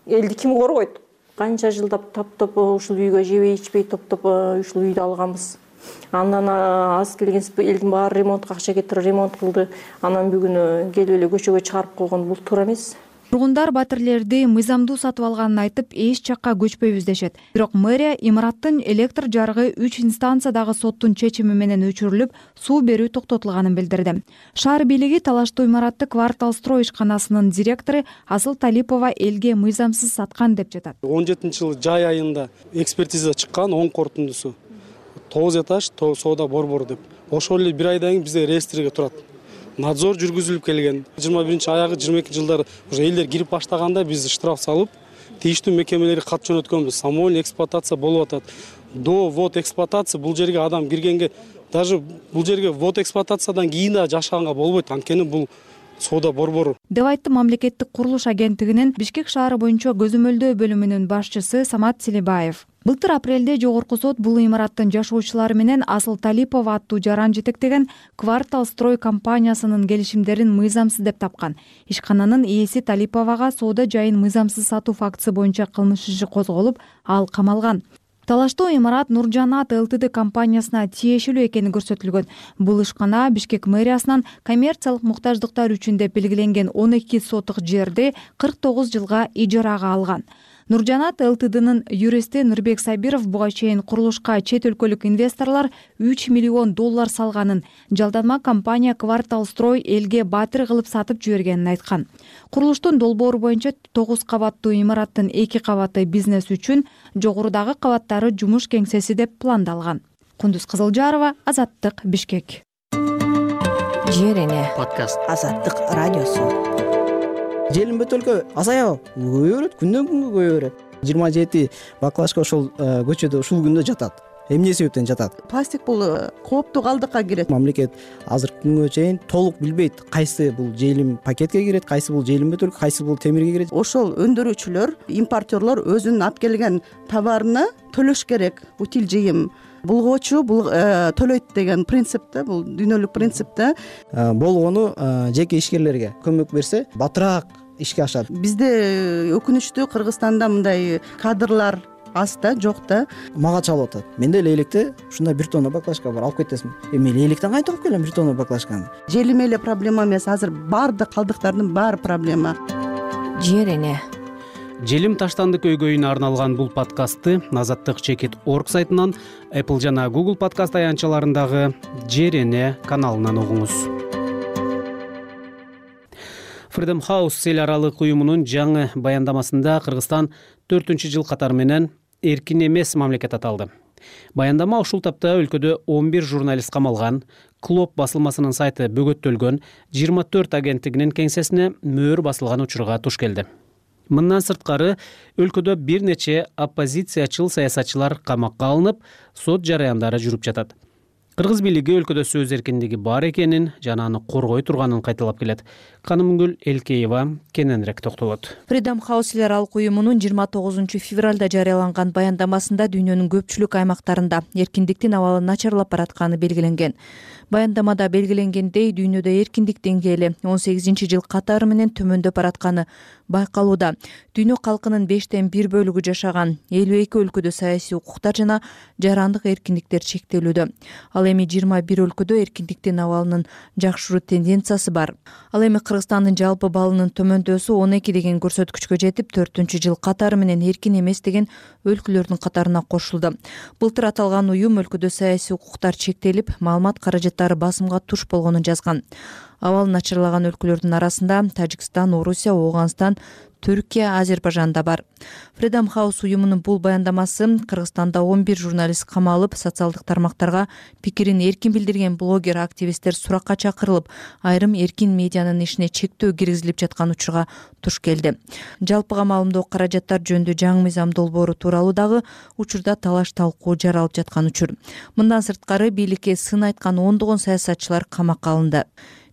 Элди ким коргойт? Канча жылдап топтоп ушул үйгө жебей ичпей топтоп ушул үйдү алганбыз андан аз келген элдин баары ремонтко акча кетирип ремонт кылды. Анан бүгүн келип эле көчөгө чыгарып койгон бул туура эмес. Тургундар батирлерди мыйзамдуу сатып алганын айтып эч жакка көчпөйбүз дешет бирок мэрия имараттын электр жарыгы үч инстанциядагы соттун чечими менен өчүрүлүп суу берүү токтотулганын билдирди. Шаар бийлиги талаштуу имаратты квартал строй ишканасынын директору асыл талипова элге мыйзамсыз саткан деп жатат. Он жетинчи жылы жай айында экспертиза чыккан оң корутундусу тогуз этаж соода борбору деп. Ошол эле бир айдан кийин бизде реестрге турат. Надзор жүргүзүлүп келген. Жыйырма биринчи аягы жыйырма экинчи жылдары уже элдер кирип баштаганда биз штраф салып тийиштүү мекемелерге кат жөнөткөнбүз. Самовольный эксплуатация болуп атат. До ввод эксплуатация бул жерге адам киргенге даже бул жерге ввод эксплуатациядан кийин дагы жашаганга болбойт. Анткени бул соода борбору. Деп айтты мамлекеттик курулуш агенттигинин бишкек шаары боюнча көзөмөлдөө бөлүмүнүн башчысы самат силибаев былтыр апрелде жогорку сот бул имараттын жашоочулары менен асыл талипова аттуу жаран жетектеген квартал строй компаниясынын келишимдерин мыйзамсыз деп тапкан. Ишкананын ээси талиповага соода жайын мыйзамсыз сатуу фактысы боюнча кылмыш иши козголуп ал камалган. Талаштуу имарат нуржанат лтд компаниясына тиешелүү экени көрсөтүлгөн. Бул ишкана бишкек мэриясынан коммерциялык муктаждыктар үчүн деп белгиленген он эки соток жерди кырк тогуз жылга ижарага алган нуржанат лтднын юристи нурбек сабиров буга чейин курулушка чет өлкөлүк инвесторлор үч миллион доллар салганын жалданма компания квартал строй элге батир кылып сатып жибергенин айткан. Курулуштун долбоору боюнча тогуз кабаттуу имараттын эки кабаты бизнес үчүн жогорудагы кабаттары жумуш кеңсеси деп пландалган. Кундуз кызылжарова азаттык бишкек. Жер эне. Подкаст. Азаттык радиосу желим бөтөлкө азаябы көбөйө берет күндөн күнгө көбөйө берет. Жыйырма жети баклажка ошол э, көчөдө ушул күндө жатат. Эмне себептен жатат. Пластик бул э, кооптуу калдыкка кирет. Мамлекет азыркы күнгө чейин толук билбейт кайсы бул желим пакетке кирет кайсы бул желим бөтөлкө кайсы бул темирге кирет. Ошол өндүрүүчүлөр импортерлор өзүнүн алып келген товарына төлөш керек утиль жыйым булгоочу бул э, төлөйт деген принцип да бул дүйнөлүк принцип да э, болгону э, жеке ишкерлерге көмөк берсе батыраак ишке ашат. Бизде өкүнүчтүү кыргызстанда мындай кадрлар аз да жок да. Мага чалып атат. Менде лейлекте ушундай бир тонна баклажка бар. Алып кет десем эми лейлектен кантип алып келем бир тонна баклажканы. Желим эле проблема эмес. Азыр баардык калдыктардын баары проблема. Жер эне желим таштанды көйгөйүнө арналган бул подкастты азаттык чекит орг сайтынан apple жана google подкаст аянтчаларындагы жер эне каналынан угуңуз. Freedom house эл аралык уюмунун жаңы баяндамасында кыргызстан төртүнчү жыл катары менен эркин эмес мамлекет аталды. Баяндама ушул тапта өлкөдө он бир журналист камалган клоп басылмасынын сайты бөгөттөлгөн жыйырма төрт агенттигинин кеңсесине мөөр басылган учурга туш келди мындан сырткары өлкөдө бир нече оппозициячыл саясатчылар камакка алынып сот жараяндары жүрүп жатат. Кыргыз бийлиги өлкөдө сөз эркиндиги бар экенин жана аны коргой турганын кайталап келет канымгүл элкеева кененирээк токтолот. Фридом хаус эл аралык уюмунун жыйырма тогузунчу февралда жарыяланган баяндамасында дүйнөнүн көпчүлүк аймактарында эркиндиктин абалы начарлап баратканы белгиленген. Баяндамада белгиленгендей дүйнөдө эркиндик деңгээли он сегизинчи жыл катары менен төмөндөп баратканы байкалууда. Дүйнө калкынын бештен бир бөлүгү жашаган элүү эки өлкөдө саясий укуктар жана жарандык эркиндиктер чектелүүдө. Ал эми жыйырма бир өлкөдө эркиндиктин абалынын жакшыруу тенденциясы бар. Ал эми кыргызстандын жалпы баллынын төмөндөсү он эки деген көрсөткүчкө жетип төртүнчү жыл катары менен эркин эмес деген өлкөлөрдүн катарына кошулду. Былтыр аталган уюм өлкөдө саясий укуктар чектелип маалымат каражат басымга туш болгонун жазган. Абалы начарлаган өлкөлөрдүн арасында тажикстан орусия ооганстан түркия азербайжан да бар. Фридом хаус уюмунун бул баяндамасы кыргызстанда он бир журналист камалып социалдык тармактарга пикирин эркин билдирген блогер активисттер суракка чакырылып айрым эркин медианын ишине чектөө киргизилип жаткан учурга туш келди. Жалпыга маалымдоо каражаттар жөнүндө жаңы мыйзам долбоору тууралуу дагы учурда талаш талкуу жаралып жаткан учур. Мындан сырткары бийликке сын айткан ондогон саясатчылар камакка алынды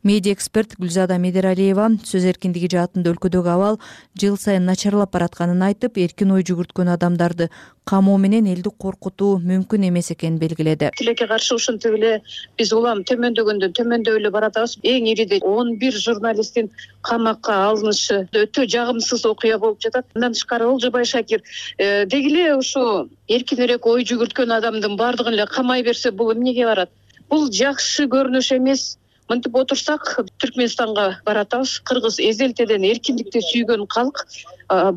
медиа эксперт гүлзада медералиева сөз эркиндиги жаатында өлкөдөгү абал жыл сайын начарлап баратканын айтып эркин ой жүгүрткөн адамдарды камоо менен элди коркутуу мүмкүн эмес экенин белгиледи. Тилекке каршы ушинтип эле биз улам төмөндөгөндөн төмөндөп эле баратабыз эң ириде он бир журналисттин камакка алынышы өтө жагымсыз окуя болуп жатат. Мындан тышкары олжобай шакир э, деги эле ушу эркинирээк ой жүгүрткөн адамдын баардыгын эле камай берсе бул эмнеге барат? Бул жакшы көрүнүш эмес мынтип отурсак түркмөнстанга баратабыз. Кыргыз эзелтеден эркиндикти сүйгөн калк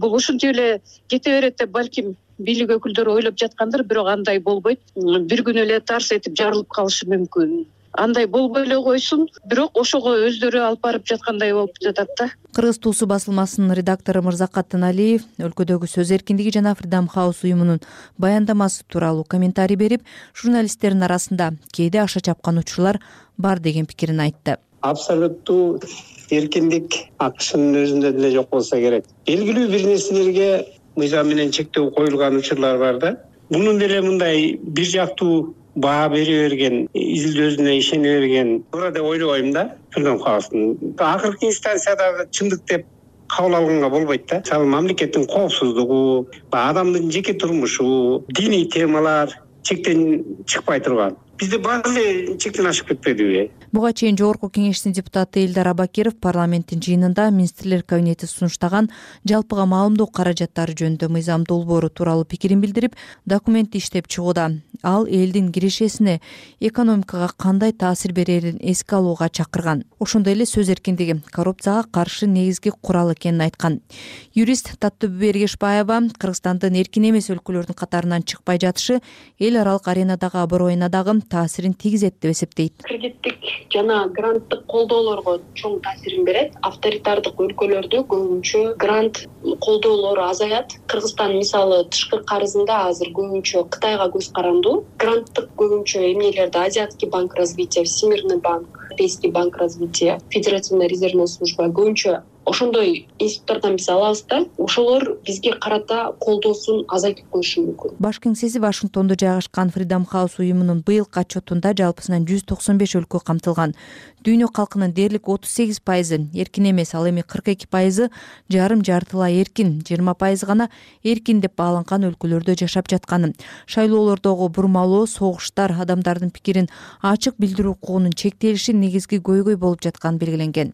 бул ушинтип эле кете берет деп балким бийлик өкүлдөрү ойлоп жаткандыр бирок андай болбойт. Бир күнү эле тарс этип жарылып калышы мүмкүн андай болбой эле койсун. Бирок ошого өздөрү алып барып жаткандай болуп жатат да. Кыргыз туусу басылмасынын редактору мырзакат ыналиев өлкөдөгү сөз эркиндиги жана фридом хаус уюмунун баяндамасы тууралуу комментарий берип журналисттердин арасында кээде акша чапкан учурлар бар деген пикирин айтты. Абсолюттуу эркиндик акшнын өзүндө деле жок болсо керек. Белгилүү бир нерселерге мыйзам менен чектөө коюлган учурлар бар да. Мунун деле мындай бир жактуу баа бере берген изилдөөсүнө ишене берген. Туура деп ойлобойм да акыркы инстанциядағы чындык деп кабыл алганга болбойт да. Мисалы мамлекеттин коопсуздугу баягы адамдын жеке турмушу диний темалар чектен чыкпай турган. Бизде баары эле чектен ашып кетпедиби буга чейин жогорку кеңештин депутаты элдар абакиров парламенттин жыйынында министрлер кабинети сунуштаган жалпыга маалымдоо каражаттары жөнүндө мыйзам долбоору тууралуу пикирин билдирип документти иштеп чыгууда. Ал элдин кирешесине экономикага кандай таасир берерин эске алууга чакырган. Ошондой эле сөз эркиндиги коррупцияга каршы негизги курал экенин айткан. Юрист таттыбүбү эргешбаева кыргызстандын эркин эмес өлкөлөрдүн катарынан чыкпай жатышы эл аралык аренадагы аброюна дагы таасирин тийгизет деп эсептейт. Кредиттик жана гранттык колдоолорго чоң таасирин берет. Авторитардык өлкөлөрдө көбүнчө грант колдоолор азаят. Кыргызстан мисалы тышкы карызында азыр көбүнчө кытайга көз карандуу. Гранттык көбүнчө эмнелерди азиатский банк развития всемирный банк европейский банк развития федеративная резервная служба көбүнчө ошондой институттардан биз алабыз да. Ошолор бизге карата колдоосун азайтып коюшу мүмкүн. Баш кеңсеси вашингтондо жайгашкан фридом хаус уюмунун быйылкы отчетунда жалпысынан жүз токсон беш өлкө камтылган дүйнө калкынын дээрлик отуз сегиз пайызы эркин эмес ал эми кырк эки пайызы жарым жартылай эркин жыйырма пайызы гана эркин деп бааланган өлкөлөрдө жашап жатканын шайлоолордогу бурмалоо согуштар адамдардын пикирин ачык билдирүү укугунун чектелиши негизги көйгөй болуп жатканы белгиленген.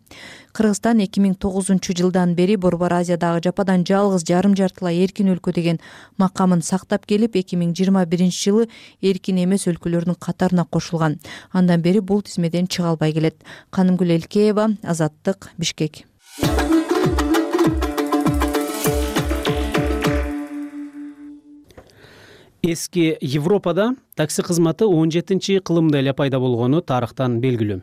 Кыргызстан эки миң тогузунчу жылдан бери борбор азиядагы жападан жалгыз жарым жартылай эркин өлкө деген макамын сактап келип эки миң жыйырма биринчи жылы эркин эмес өлкөлөрдүн катарына кошулган. Андан бери бул тизмеден чыга албай келет канымгүл элкеева азаттык бишкек. Эски европада такси кызматы он жетинчи кылымда эле пайда болгону тарыхтан белгилүү.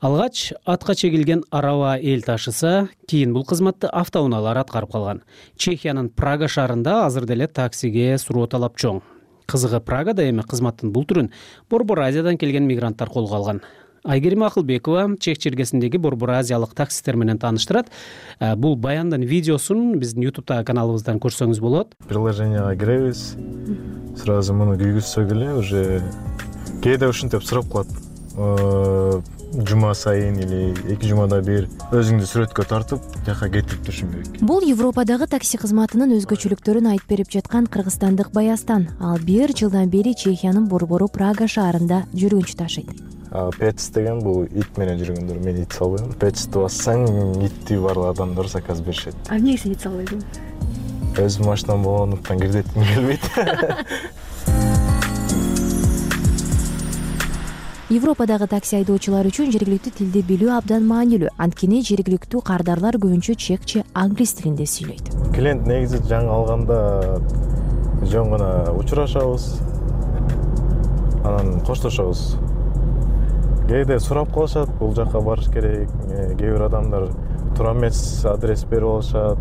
Алгач атка чегилген араба эл ташыса кийин бул кызматты автоунаалар аткарып калган. Чехиянын прага шаарында азыр деле таксиге суроо талап чоң. Кызыгы прагада эми кызматтын бул түрүн борбор азиядан келген мигранттар колго алган айгерим акылбекова чех чергесиндеги борбор азиялык таксисттер менен тааныштырат. Э, бул баяндын видеосун биздин ютубтагы каналыбыздан көрсөңүз болот. Приложенияга киребиз. Сразу муну күйгүзсөк эле уже кээде ушинтип сурап калат жума сайын или эки жумада бир өзүңдү сүрөткө тартып тияка кетирип турушуң керек. Бул европадагы такси кызматынын өзгөчөлүктөрүн айтып берип жаткан кыргызстандык баястан. Ал бир жылдан бери чехиянын борбору прага шаарында жүргүнчү ташыйт. Пец деген бул ит менен жүргөндөр мен ит салбайм. Пецти бассаң итти баардык адамдар заказ беришет. А эмнеге сен ит салбайсың? Өзүмдүн машинам болгондуктан кирдетким келбейт европадагы такси айдоочулар үчүн жергиликтүү тилди билүү абдан маанилүү. Анткени жергиликтүү кардарлар көбүнчө чекче англис тилинде сүйлөйт. Клиент негизи жаңы алганда жөн гана учурашабыз. Анан коштошобуз. Кээде сурап калышат бул жака барыш керек. Э, кээ бир адамдар туура эмес адрес берип алышат.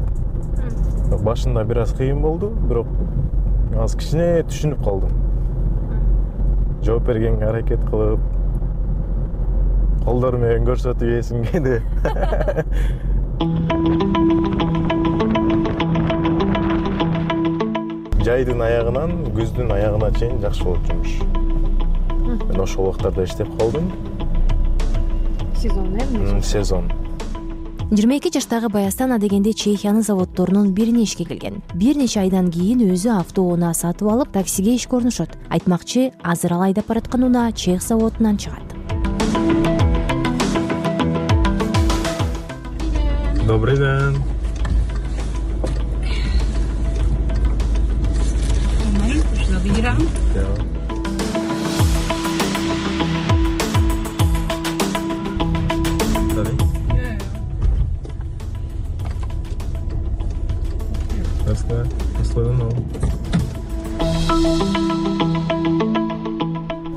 Башында бир аз кыйын болду бирок азыр кичине түшүнүп калдым. Жооп бергенге аракет кылып колдору менен көрсөтүп ээсин кээде жайдын аягынан күздүн аягына чейин жакшы болот жумуш мен ошол убактарда иштеп калдым. Сезон э сезон. Жыйырма эки жаштагы баястан адегенде чехиянын заводдорунун бирине ишке келген. Бир нече айдан кийин өзү автоунаа сатып алып таксиге ишке орношот айтмакчы азыр ал айдап бараткан унаа чех заводунан чыгат добрый день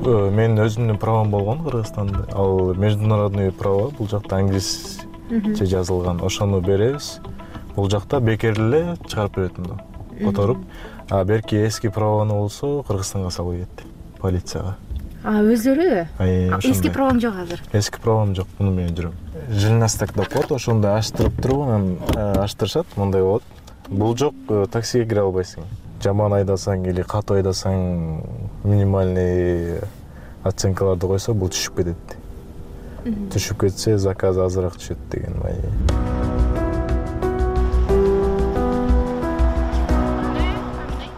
э, менин өзүмдүн правом болгон кыргызстанда. Ал международный право бул жакта англис жазылган ошону беребиз. Бул жакта бекер эле чыгарып берет мындай которуп. А берки эски правону болсо кыргызстанга салып ийет полицияга. Өздөрү? Эски правоң жок азыр? Эски правом жок муну менен жүрөм жилнастек деп коет ошондой ачтырып туруп анан ачтырышат мындай болот. Бул жок э, таксиге кире албайсың. Жаман айдасаң или катуу айдасаң минимальный оценкаларды койсо бул түшүп кетет түшүп кетсе заказ азыраак түшөт деген маани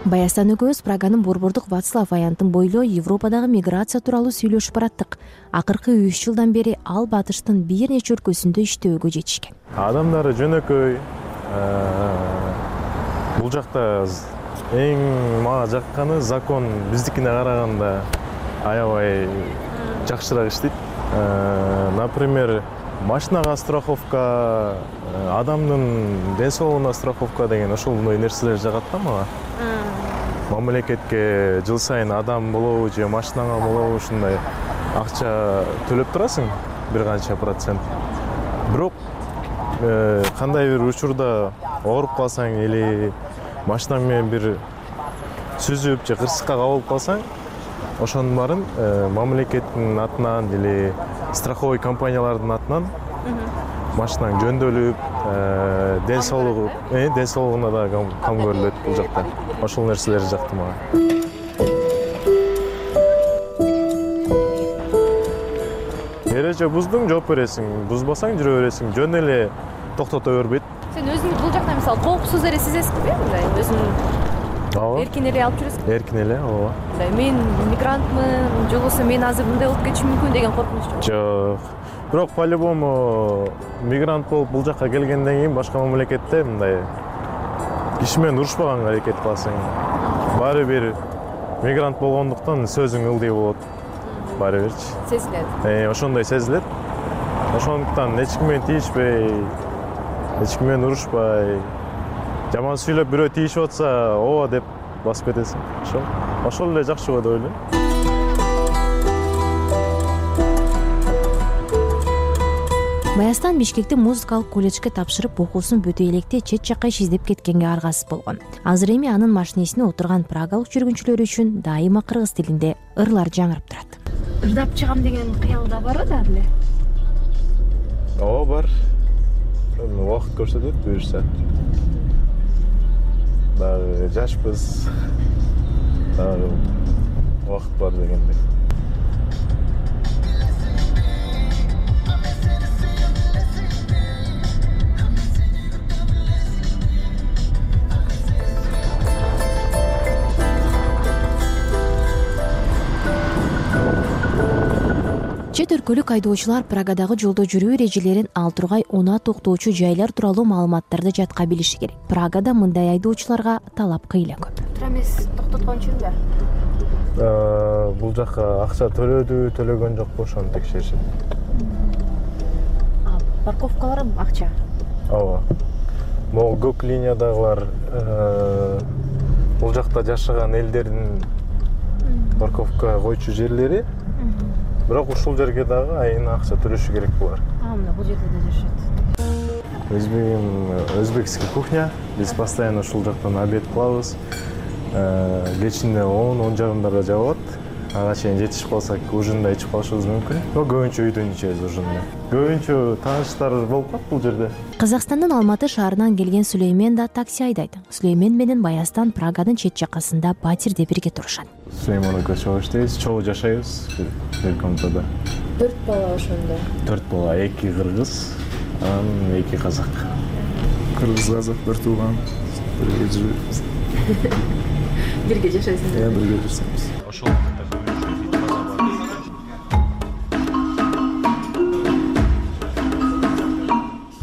баястан экөөбүз праганын борбордук вацлав аянтын бойлой европадагы миграция тууралуу сүйлөшүп бараттык. Акыркы үч жылдан бери ал батыштын бир нече өлкөсүндө иштөөгө жетишкен. Адамдары жөнөкөй бул жакта эң мага жакканы закон биздикине караганда аябай жакшыраак иштейт. Э, например машинага страховка э, адамдын ден соолугуна страховка деген ошондой нерселер жагат да мага. Мамлекетке жыл сайын адам болобу же машинаңа болобу ушундай акча төлөп турасың бир канча процент. Бирок э, кандай бир учурда ооруп калсаң или машинаң менен бир сүзүп же кырсыкка кабылып калсаң ошонун баарын э, мамлекеттин атынан или страховой компаниялардын атынан машинаң жөндөлүп э, ден соолугу э, ден соолугуна да кам көрүлөт бул жакта. Ошол нерселер жакты мага. Эреже буздуң жооп бересиң. Бузбасаң жүрө бересиң. Жөн эле токтото бербейт. Сен өзүң бул жакта мисалы коопсуз эле сезесиңби? Мындай өзүң ооба эркин эле алып жүрөсүңбү эркин эле ооба. Мындай мен мигрантмын же болбосо мен азыр мындай болуп кетишим мүмкүн деген коркунуч жок. Жок. Бирок по любому мигрант болуп бул жака келгенден кийин башка мамлекетте мындай киши менен урушпаганга аракет кыласың. Баары бир мигрант болгондуктан сөзүң ылдый болот. Баары бирчи сезилет. Э, ошондой сезилет. Ошондуктан эч ким менен тийишпей эч ким менен урушпай жаман сүйлөп бирөө тийишип атса ооба деп басып кетесиң. Ошол ошол эле жакшы го деп ойлойм. Баястан бишкекти музыкалык колледжге тапшырып окуусун бүтөй электе чет жакка иш издеп кеткенге аргасыз болгон. Азыр эми анын машинесине отурган прагалык жүргүнчүлөр үчүн дайыма кыргыз тилинде ырлар жаңырып турат. Ырдап чыгам деген кыялда барбы дагы эле ооба бар. Убакыт көрсөтөт буюрса дагы жашпыз. Дагы убакыт бар дегендей чет өлкөлүк айдоочулар прагадагы жолдо жүрүү эрежелерин ал тургай унаа токтоочу жайлар тууралуу маалыматтарды жатка билиши керек. Прагада мындай айдоочуларга талап кыйла көп. Туура эмес токтоткончубу бул жака акча төлөдүбү төлөгөн жокпу ошону текшеришет. Парковкалар акча? Ооба. Могу көк линиядагылар бул жакта жашаган элдердин парковка койчу жерлери бирок ушул жерге дагы айына акча төлөшү керек булар а мына бул жерде да жашашат өзбегим өзбекский кухня. Биз постоянно ушул жактан обед кылабыз. Кечинде он он жарымдарда жабылат ага чейин жетишип калсак ужин да ичип калышыбыз мүмкүн. Но көбүнчө үйдөн ичебиз ужинду көбүнчө тааныштар болуп калат бул жерде. Казакстандын алматы шаарынан келген сүлеймен да такси айдайт сүлеймен менен баястан праганын чет жакасында батирде бирге турушат. Сүлеймон экөөбүз чогуу иштейбиз чогуу жашайбыз. Бир комнатада. Төрт бала ошондо. Төрт бала эки кыргыз анан эки казак. Кыргыз казак бир тууган бирге жүрөбүз бирге жашайсыңар э бирге жашайбыз. Ошол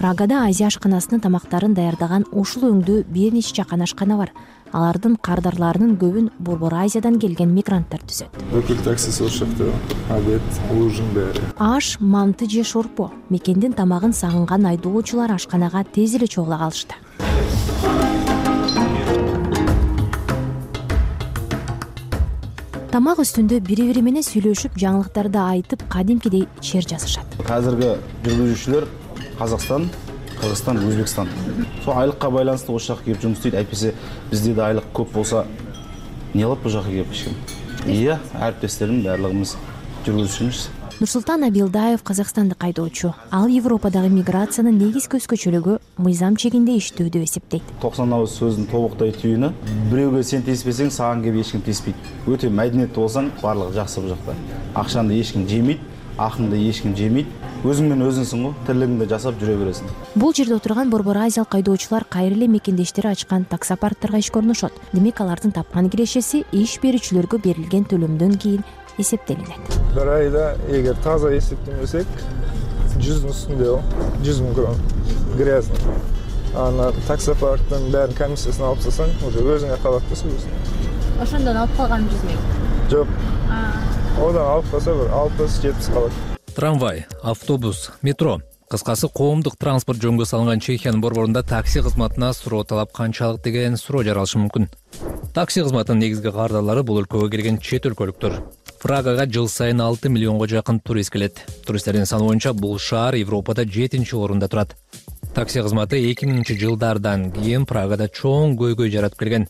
прагада азия ашканасынын тамактарын даярдаган ушул өңдүү бир нече жакан ашкана бар. Алардын кардарларынын көбүн борбор азиядан келген мигранттар түзөт. Бүкүл таксиси ошол жакта обед ужин баары. Аш манты же шорпо. Мекендин тамагын сагынган айдоочулар ашканага тез эле чогула калышты. Тамак үстүндө бири бири менен сүйлөшүп жаңылыктарды айтып кадимкидей чер жазышат азыркы жүргүзүүчүлөр казакстан кыргызстан өзбекстан. Сол айлыкка байланыштуу ошол жака келип жумуш істейт әйтпесе бизде да айлык көп болсо эмне кылат бул жака келип ким иә әріптестерім баардыгыбыз жүргүзүүчүмүз нурсултан абилдаев казакстандык айдоочу ал европадагы миграцияны негизги өзгөчөлүгү мыйзам чегинде иштөө деп эсептейт токсон агыз сөздүн тобоктой түйүнү бирөөгө сен тийиспесең сага келип эч ким тийиспейт өтө мәдениеттүү болсаң жакшы бул жакта акчаңды эч ким жемейт акыңды эч ким жемейт өзүң менен өзүңсүң го тирлигиңди жасап жүрө бересиң. Бул жерде отурган борбор азиялык айдоочулар кайра эле мекендештери ачкан таксопарктарга ишке орношот демек алардын тапкан кирешеси иш берүүчүлөргө берилген төлөмдөн кийин эсептелинет. Бир айда эгер таза эсептемесек жүздүн үстүндө ол жүз миң крон грязный. Анан таксопарктын баарынын комиссиясын алып тастасаң уже өзүңө калат да сөзсүз ошондон алып калган жүз миң. Жок. Одан алып калса бир алтымыш жетимиш калат трамвай автобус метро. Кыскасы коомдук транспорт жөнгө салынган чехиянын борборунда такси кызматына суроо талап канчалык деген суроо жаралышы мүмкүн. Такси кызматынын негизги кардарлары бул өлкөгө келген чет өлкөлүктөр. Прагага жыл сайын алты миллионго жакын турист келет. Туристтердин саны боюнча бул шаар европада жетинчи орунда турат. Такси кызматы эки миңинчи жылдардан кийин прагада чоң көйгөй жаратып келген.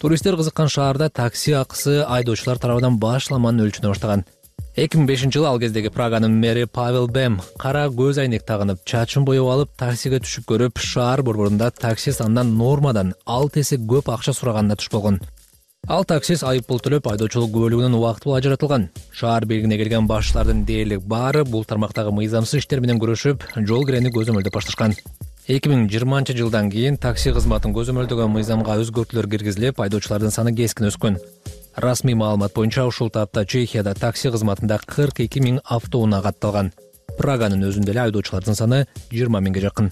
Туристтер кызыккан шаарда такси акысы айдоочулар тарабынан башламан өлчүнө баштаган эки миң бешинчи жылы ал кездеги праганын мэри павел бем кара көз айнек тагынып чачын боеп алып таксиге түшүп көрүп шаар борборунда такси санынан нормадан алты эсе көп акча сураганына туш болгон. Ал таксист айып пул төлөп айдоочулук кубөлүгүнөн убактылуу ажыратылган. Шаар бийлигине келген башчылардын дээрлик баары бул тармактагы мыйзамсыз иштер менен күрөшүп жол кирени көзөмөлдөп башташкан. эки миң жыйырманчы жылдан кийин такси кызматын көзөмөлдөгөн мыйзамга өзгөртүүлөр киргизилип айдоочулардын саны кескин өскөн расмий маалымат боюнча ушул таапта чехияда такси кызматында кырк эки миң автоунаа катталган. Праганын өзүндө эле айдоочулардын саны жыйырма миңге жакын.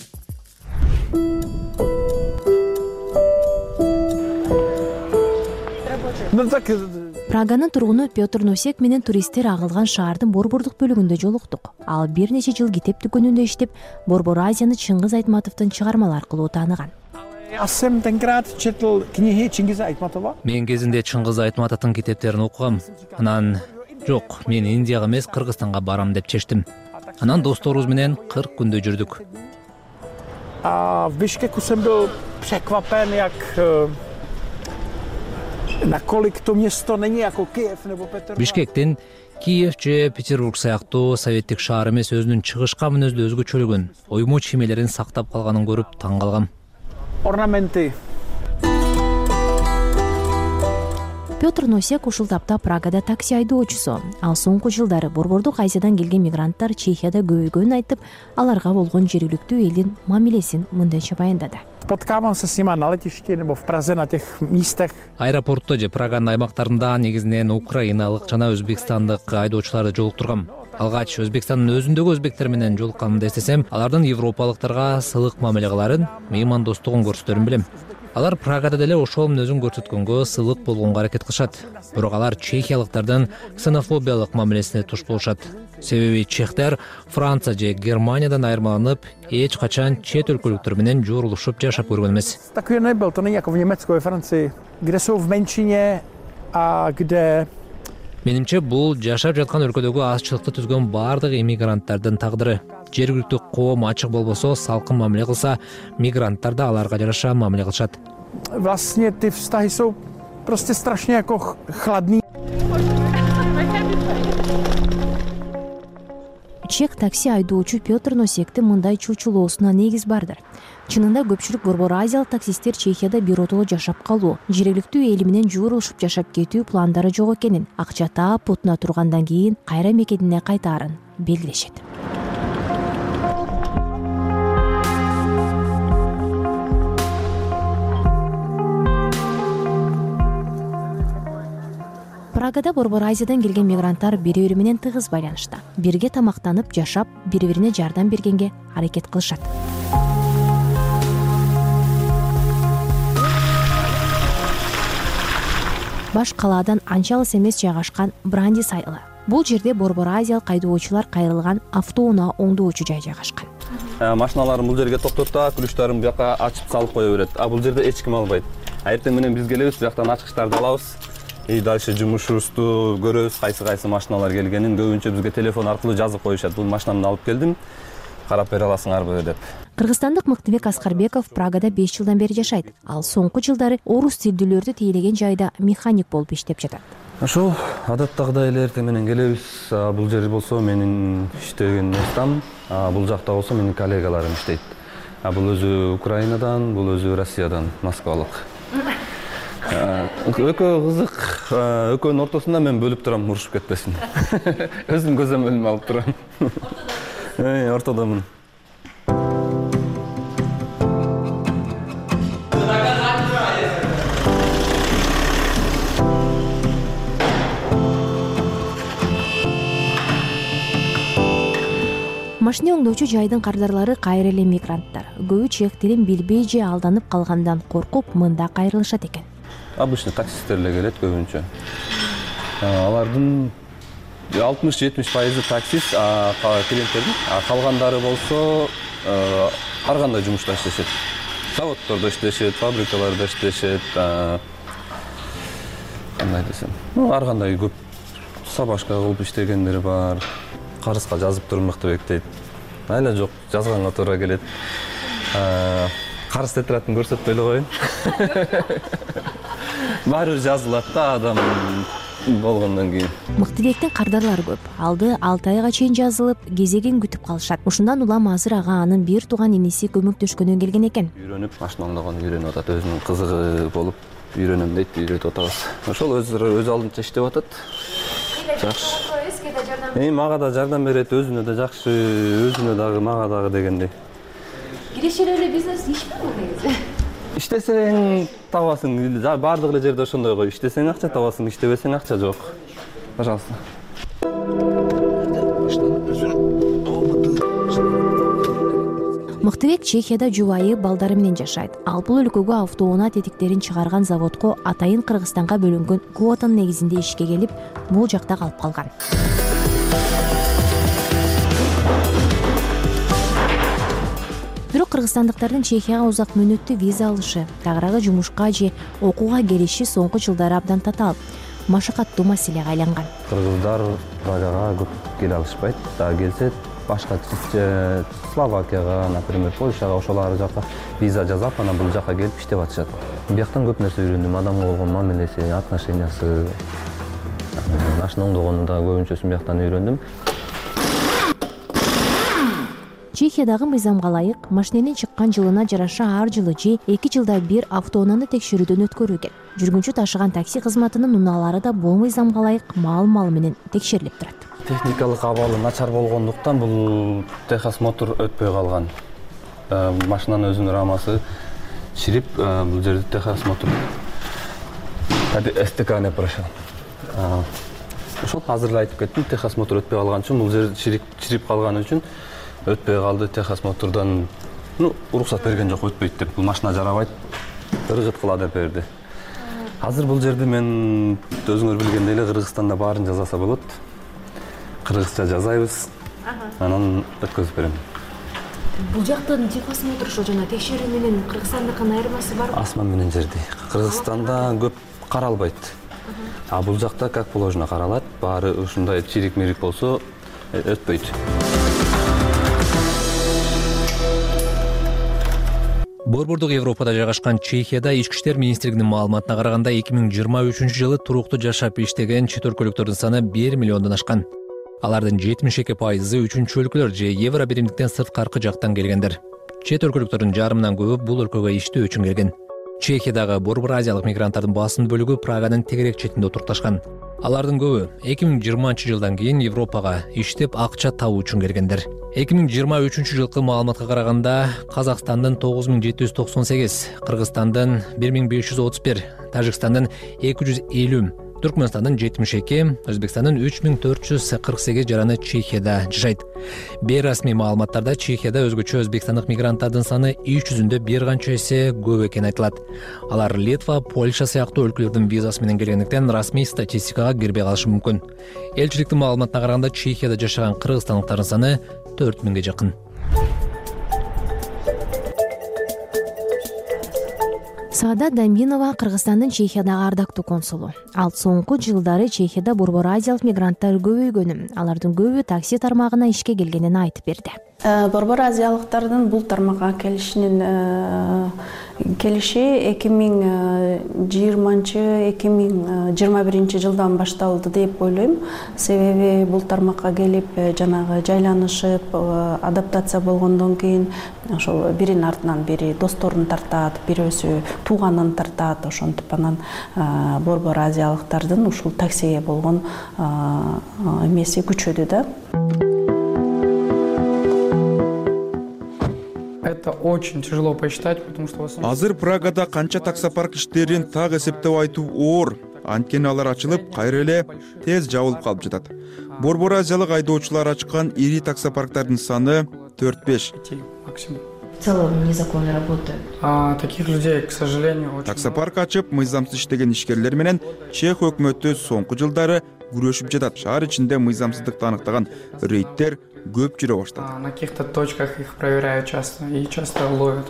Праганын тургуну петр носек менен туристтер агылган шаардын борбордук бөлүгүндө жолуктук. Ал бир нече жыл китеп дүкөнүндө иштеп борбор азияны чыңгыз айтматовдун чыгармалары аркылуу тааныган мен кезинде чыңгыз айтматовдун китептерин окугам. Анан жок мен индияга эмес кыргызстанга барам деп чечтим. Анан досторубуз менен кырк күндөй жүрдүк. Бишкектин киев же петербург сыяктуу советтик шаар эмес өзүнүн чыгышка мүнөздүү өзгөчөлүгүн оймо чиймелерин сактап калганын көрүп таң калгам орнаменты петр носек ушул тапта прагада такси айдоочусу. Ал соңку жылдары борбордук азиядан келген мигранттар чехияда көбөйгөнүн айтып аларга болгон жергиликтүү элдин мамилесин мындайча баяндады. Аэропортто же праганын аймактарында негизинен украиналык жана өзбекстандык айдоочуларды жолуктургам алгач өзбекстандын өзүндөгү өзбектер менен жолукканымды эстесем алардын европалыктарга сылык мамиле кылаарын меймандостугун көрсөтөрүн билем алар прагада деле ошол мүнөзүн көрсөткөнгө сылык болгонго аракет кылышат. Бирок алар чехиялыктардын ксенофобиялык мамилесине туш болушат. Себеби чехтер франция же германиядан айырмаланып эч качан чет өлкөлүктөр менен жоорулушуп жашап көргөн эмес. Takový nebyl, to není jako v Německu, ve Francii, kde jsou v menšině a kde менимче бул жашап жаткан өлкөдөгү азчылыкты түзгөн баардык иммигранттардын тагдыры жергиликтүү коом ачык болбосо салкын мамиле кылса мигранттар да аларга жараша мамиле кылышат. Vlastně ty vztahy jsou prostě strašně jako ch- chladný. чех такси айдоочу петр носектин мындай чучулоосуна негиз бардыр. Чынында көпчүлүк борбор азиялык таксисттер чехияда биротоло жашап калуу. Жергиликтүү эли менен жуурулушуп жашап кетүү пландары жок экенин акча таап бутуна тургандан кийин кайра мекенине кайтаарын белгилешет прагада борбор азиядан келген мигранттар бири бири менен тыгыз байланышта бирге тамактанып жашап бири бирине жардам бергенге аракет кылышат. Баш калаадан анча алыс эмес жайгашкан брандис айылы бул жерде борбор азиялык айдоочулар кайрылган автоунаа оңдоочу жай жайгашкан. Машиналарын бул жерге токтотуп ключдарын бияка ачып салып кое берет. А бул жерде эч ким албайт. Эртең менен биз келебиз бияктан ачкычтарды алабыз и дальше жумушубузду көрөбүз кайсы кайсы машиналар келгенин. Көбүнчө бизге телефон аркылуу жазып коюшат. Бул машинамды алып келдим карап бере аласыңарбы деп. Кыргызстандык мыктыбек аскарбеков прагада беш жылдан бери жашайт. Ал соңку жылдары орус тилдүүлөрдү тейлеген жайда механик болуп иштеп жатат. Ошол адаттагыдай эле эртең менен келебиз. А бул жер болсо менин иштеген местам а бул жакта болсо менин коллегаларым иштейт. А бул өзү украинадан бул өзү россиядан москвалык экөө кызык экөөнүн ортосунда мен бөлүп турам урушуп кетпесин. Өзүм көзөмөлүмө алып турам. Ортодомун машина оңдоочу жайдын кардарлары кайра эле мигранттар. Көбү чех тилин билбей же алданып калгандан коркуп мында кайрылышат экен обычный таксисттер эле келет көбүнчө. Алардын алтымыш жетимиш пайызы таксист клиенттердин. Калгандары болсо ар кандай жумушта иштешет? Заводдордо иштешет фабрикаларда иштешет кандай десем. Ну ар кандай көп собашка кылып иштегендер бар. Карызга жазып тур мыктыбек дейт айла жок жазганга туура келет. Карыз тетрадын көрсөтпөй эле коеюн баары бир жазылат да адам болгондон кийин. Мыктыбектин кардарлары көп. Алды алты айга чейин жазылып кезегин күтүп калышат. Ушундан улам азыр ага анын бир тууган иниси көмөктөшкөнү келген экен. Үйрөнүп машина оңдогонду үйрөнүп атат. Өзүнүн кызыгы болуп үйрөнөм дейт үйрөтүп атабыз. Ошол өзү өз алдынча иштеп атат. Жакшы. Эми мага да жардам берет өзүнө да жакшы өзүнө дагы мага дагы дегендей. Киреше эле бизнес ишпи бул негизи иштесең табасың баардык эле жерде ошондой го. Иштесең акча табасың иштебесең акча жок. Пожалуйста. Мыктыбек чехияда жубайы балдары менен жашайт. Ал бул өлкөгө автоунаа тетиктерин чыгарган заводко атайын кыргызстанга бөлүнгөн квотанын негизинде ишке келип бул жакта калып калган бирок кыргызстандыктардын чехияга узак мөөнөттүү виза алышы тагыраагы жумушка же окууга келиши соңку жылдары абдан татаал. Машакаттуу маселеге айланган. Кыргыздар прагага көп келе алышпайт. А келсе башка словакияга например польшага ошол ар жака виза жасап анан бул жака келип иштеп атышат. Бияктан көп нерсе үйрөндүм. Адамга болгон мамилеси отношениясы машина оңдогонун да көбүнчөсүн бияктан үйрөндүм чехиядагы мыйзамга ылайык машиненин чыккан жылына жараша ар жылы же эки жылда бир автоунааны текшерүүдөн өткөрүү экен. Жүргүнчү ташыган такси кызматынын унаалары да бул мыйзамга ылайык маал маал менен текшерилип турат. Техникалык абалы начар болгондуктан бул техосмотр өтпөй калган. Э, машинанын өзүнүн рамасы чирип э, бул жерде техосмотр стк не прошел. Э, ошол азыр эле айтып кеттим техосмотр өтпөй калган үчүн бул жер чирип калган үчүн өтпөй калды техосмотрдон ну уруксат берген жок өтпөйт деп. Бул машина жарабайт ыргыт кыла деп берди. Азыр бул жерди мен өзүңөр билгендей эле кыргызстанда баарын жасаса болот. Кыргызча жасайбыз анан өткөзүп берем. Бул жактын техосмотр ошо жана текшерүү менен кыргызстандыкынын айырмасы барбы асман менен жердей кыргызстанда көп каралбайт. А бул жакта как положено каралат баары ушундай чирик мирик болсо э, өтпөйт борбордук европада жайгашкан чехияда ички иштер министрлигинин маалыматына караганда эки миң жыйырма үчүнчү жылы туруктуу жашап иштеген чет өлкөлүктөрдүн саны бир миллиондон ашкан. Алардын жетимиш эки пайызы үчүнчү өлкөлөр же евро биримдиктен сырткаркы жактан келгендер. Чет өлкөлүктөрдүн жарымынан көбү бул өлкөгө иштөө үчүн келген чехиядагы борбор азиялык мигранттардын басым бөлүгү праганын тегерек четинде отурукташкан алардын көбү эки миң жыйырманчы жылдан кийин европага иштеп акча табуу үчүн келгендер. эки миң жыйырма үчүнчү жылкы маалыматка караганда казакстандын тогуз миң жети жүз токсон сегиз кыргызстандын бир миң беш жүз отуз бир тажикстандын эки жүз элүү түркмөнстандын жетимиш эки өзбекстандын үч миң төрт жүз кырк сегиз жараны чехияда жашайт. Бейрасмий маалыматтарда чехияда өзгөчө өзбекстандык мигранттардын саны иш жүзүндө бир канча эсе көп экени айтылат. Алар литва польша сыяктуу өлкөлөрдүн визасы менен келгендиктен расмий статистикага кирбей калышы мүмкүн. Элчиликтин маалыматына караганда чехияда жашаган кыргызстандыктардын саны төрт миңге жакын саадат дамбинова кыргызстандын чехиядагы ардактуу консулу. Ал соңку жылдары чехияда борбор азиялык мигранттар көбөйгөнүн алардын көбү такси тармагына ишке келгенин айтып берди. Э, борбор азиялыктардын бул тармакка келишинин э, келиши эки миң жыйырманчы эки миң жыйырма биринчи жылдан башталды деп ойлойм. Себеби бул тармакка келип э, жанагы жайланышып адаптация болгондон кийин ошол биринин артынан бири досторун тартат бирөөсү тууганын тартат. Ошентип анан борбор азиялыктардын ушул таксиге болгон эмеси күчөдү да это очень тяжело посчитать потому что азыр прагада канча таксопарк иштерин так эсептеп айтуу оор. Анткени алар ачылып кайра эле тез жабылып калып жатат. Борбор азиялык айдоочулар ачкан ири таксопарктардын саны төрт беш максимум в целом незаконно работают. Таких людей к сожалению очень таксопарк ачып мыйзамсыз иштеген ишкерлер менен чех өкмөтү соңку жылдары күрөшүп жатат. Шаар ичинде мыйзамсыздыкты аныктаган рейдтер көп жүрө баштады. На каких то точках их проверяют часто и часто ловят.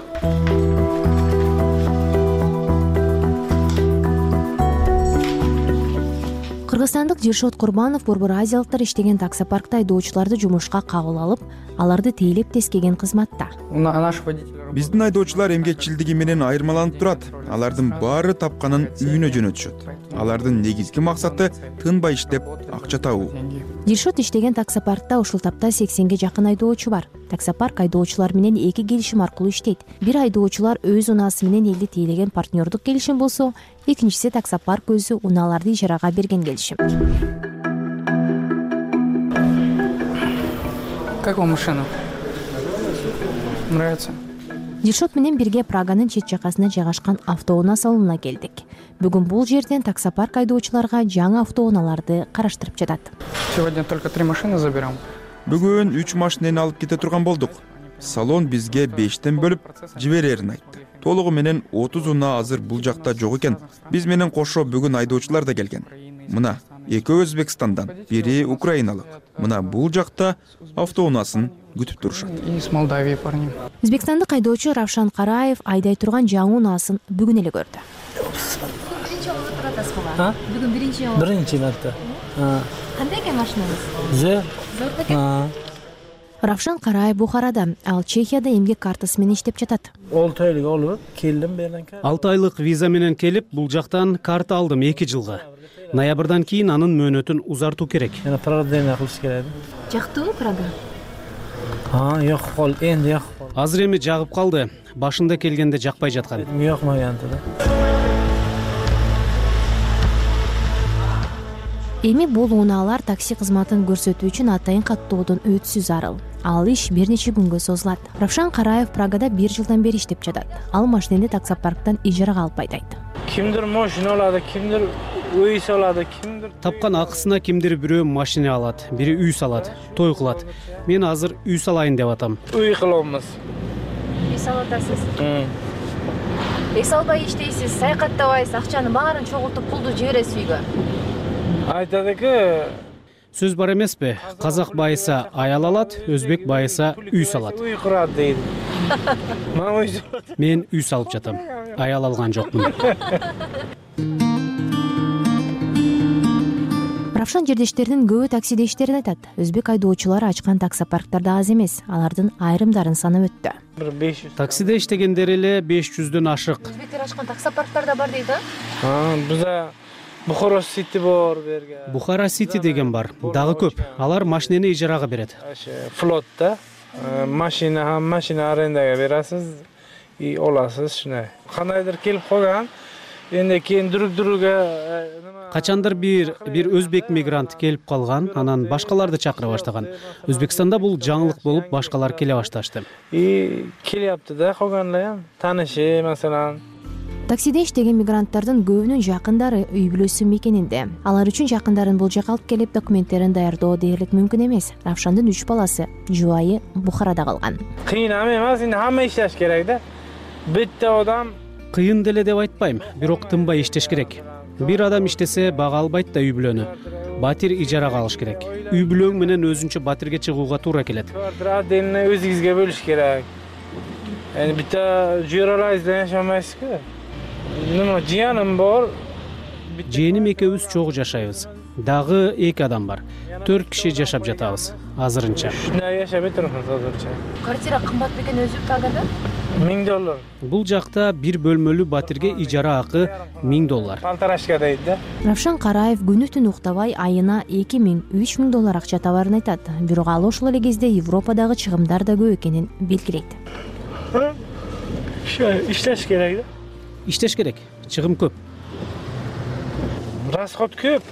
Кыргызстандык дилшот курбанов борбор азиялыктар иштеген таксопаркта айдоочуларды жумушка кабыл алып аларды тейлеп тескеген кызматта. Наши водители биздин айдоочулар эмгекчилдиги менен айырмаланып турат. Алардын баары тапканын үйүнө жөнөтүшөт алардын негизги максаты тынбай иштеп акча табуу. Дилшот иштеген таксопаркта ушул тапта сексенге жакын айдоочу бар. Таксопарк айдоочулар менен эки келишим аркылуу иштейт. Бир айдоочулар өз унаасы менен элди тейлеген партнердук келишим болсо экинчиси таксопарк өзү унааларды ижарага берген келишим. Как вам машина? Нравится дилшот менен бирге праганын чет жакасына жайгашкан автоунаа салонуна келдик. Бүгүн бул жерден таксопарк айдоочуларга жаңы автоунааларды караштырып жатат. Сегодня только три машины заберем. Бүгүн үч машинени алып кете турган болдук. Салон бизге бештен бөлүп жиберерин айтты. Толугу менен отуз унаа азыр бул жакта жок экен. Биз менен кошо бүгүн айдоочулар да келген. Мына экөө өзбекстандан бири украиналык. Мына бул жакта автоунаасын күтүп турушат. И с молдавии парни өзбекстандык айдоочу равшан караев айдай турган жаңы унаасын бүгүн эле көрдү. Биринчи жолу отуруп атасызбы бүгүн биринчи жолу биринчи марта кандай экен машинаңыз? Зор зор бекен равшан караев бухарада. Ал чехияда эмгек картасы менен иштеп жатат. Алты айлык алып келдим бул алты айлык виза менен келип бул жактан карта алдым эки жылга. Ноябрдан кийин анын мөөнөтүн узартуу керек. Продление кылыш керек. Жактыбы прага жок кол энди калды азыр эми жагып калды. Башында келгенде жакпай жаткан. Жакмаган да. Эми бул унаалар такси кызматын көрсөтүү үчүн атайын каттоодон өтүүсү зарыл ал иш бир нече күнгө созулат. Равшан караев прагада бир жылдан бери иштеп жатат. Ал машинени таксопарктан ижарага алып айдайт кимдир машина алат кимдир үй салат кимдир? Тапкан акысына кимдир бирөө машина алат бири үй салат той кылат. Мен азыр үй салайын деп атам. Үй кылабыз. Үй салып атасыз эс албай иштейсиз саякаттабайсыз акчанын баарын чогултуп пулду жибересиз үйгө. Айтат эке сөз бар эмеспи казак байыса аял алат өзбек байыса үй салат. үй курат дейт мен үй салып жатам. Аял алган жокмун равшан жердештеринин көбү таксиде иштерин айтат. Өзбек айдоочулары ачкан таксопарктар да аз эмес алардын айрымдарын санап өттү. Бир беш жүз таксиде иштегендер эле беш жүздөн ашык. Өзбектер ачкан таксопарктар да бар дейт а? Бизде бухаро сити бар берге бухара сити деген бар. Дагы көп. Алар машинени ижарага берет. Флот да. Машина машина арендага берасиз и аласыз ушундай кандайдыр келип калган эми кийин друг друга качандыр бир бир өзбек мигрант келип калган анан башкаларды чакыра баштаган. Өзбекстанда бул жаңылык болуп башкалар келе башташты. И келяпты да калган эле таанышы маселан таксиде иштеген мигранттардын көбүнүн жакындары үй бүлөсү мекенинде. Алар үчүн жакындарын бул жака алып келип документтерин даярдоо дээрлик мүмкүн эмес. Равшандын үч баласы жубайы бухарада калган. Кыйын эмес эми хамма иштеш керек да. Бетте адам кыйын деле деп айтпайм бирок тынбай иштеш керек. Бир адам иштесе бага албайт да үй бүлөнү. Батир ижарага алыш керек. Үй бүлөң менен өзүнчө батирге чыгууга туура келет отдельно өзүңүзгө бөлүш керек. Эми бутта жууралайсыз да жашамайсызбы нема жыяным бар. Жээним экөөбүз чогуу жашайбыз. Дагы эки адам бар. Төрт киши жашап жатабыз. Азырынча ушундай жашап отурмуз азырынча. Квартира кымбат бекен өзү прагада миң доллар. Бул жакта бир бөлмөлүү батирге ижара акы миң доллар. Полторашка дейт да. Равшан караев күнү түн уктабай айына эки миң үч миң доллар акча табаарын айтат. Бирок ал ошол эле кезде европадагы чыгымдар да көп экенин белгилейт иштеш керек да? Иштеш керек чыгым көп. Расход көп.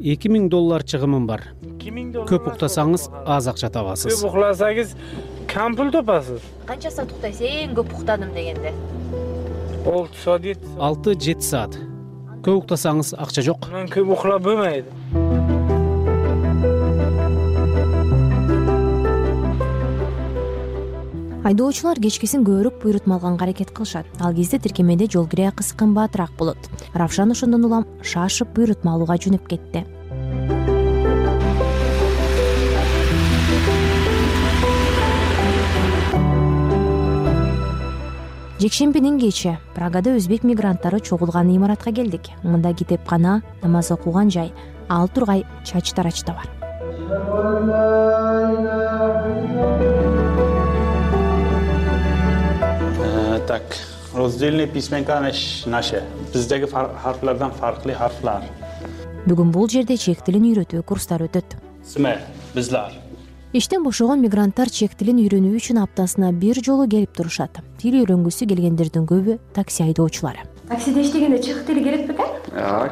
Эки миң доллар чыгымым бар. Эки миң доллар көп уктасаңыз аз акча табасыз. Көп уктасаңыз кам пул тапасыз канча саат уктайсыз эң көп уктадым дегенде. Алты саат жети саат алты жети саат. Көп уктасаңыз акча жок. Көп уктап болбойт айдоочулар кечкисин көбүрөөк буйрутма алганга аракет кылышат. Ал кезде тиркемеде жол кире акысы кымбатыраак болот. Равшан ошондон улам шашып буйрутма алууга жөнөп кетти жекшембинин кечи прагада өзбек мигранттары чогулган имаратка келдик. Мында китепкана намаз окуган жай ал тургай чач тарач да бар так раздельный письменка наши биздеги харфлардан фарклы харфлар. Бүгүн бул жерде чек тилин үйрөтүү курстары өтөт. Сме бизлар иштен бошогон мигранттар чек тилин үйрөнүү үчүн аптасына бир жолу келип турушат. Тил үйрөнгүсү келгендердин көбү такси айдоочулары. Таксиде иштегенде чек тили керек бекен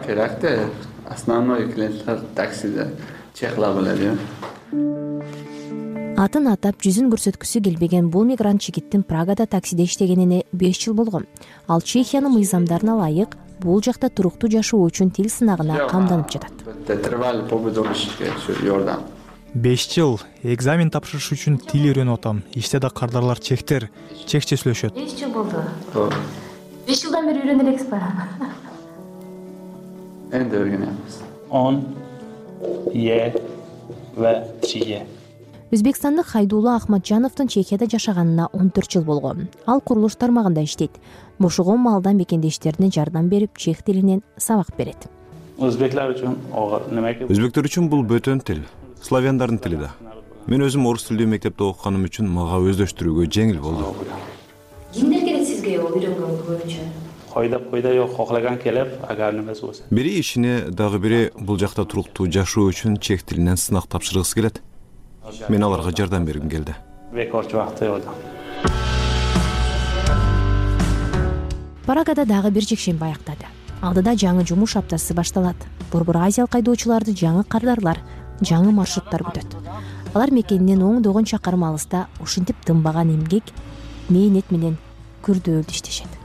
керек да основной клиенттер таксиде чехла билет э. Атын атап жүзүн көрсөткүсү келбеген бул мигрант жигиттин прагада таксиде иштегенине беш жыл болгон. Ал чехиянын мыйзамдарына ылайык бул жакта туруктуу жашоо үчүн тил сынагына камданып жатат беш жыл экзамен тапшырыш үчүн тил үйрөнүп атам. Иште да кардарлар чехтер чехче сүйлөшөт. Беш жыл болду. Беш жылдан бери үйрөнө элексизби энди үйрөнөбүз он е ва три өзбекстандык хайдуулла ахматжановдун чехияда жашаганына он төрт жыл болгон. Ал курулуш тармагында иштейт. Бошогон маалда мекендештерине жардам берип чех тилинен сабак берет. Үчүн өзбектер үчүн бул бөтөн тил славяндардын тили да. Мен өзүм орус тилдүү мектепте окуганым үчүн мага өздөштүрүүгө жеңил болду кимдер келет сизге үйрөнгөнгө көбүнчө? Койдоп койдо жок. Коклаган келип агар немеси болсо бири ишине дагы бири бул жакта туруктуу жашоо үчүн чех тилинен сынак тапшыргысы келет. Мен аларга жардам бергим келди. Бекорчу убакыт прагада дагы бир жекшемби аяктады. Алдыда жаңы жумуш аптасы башталат. Борбор азиялык айдоочуларды жаңы кардарлар жаңы маршруттар күтөт. Алар мекенинен оңдогон чакырым алыста ушинтип тынбаган эмгек мээнет менен күрдөөлүү иштешет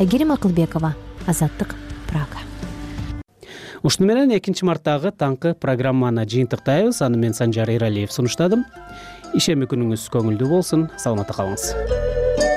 айгерим акылбекова азаттык прага ушуну менен экинчи марттагы таңкы программаны жыйынтыктайбыз. Аны мен санжар эралиев сунуштадым. Ишемби күнүңүз көңүлдүү болсун. Саламатта калыңыз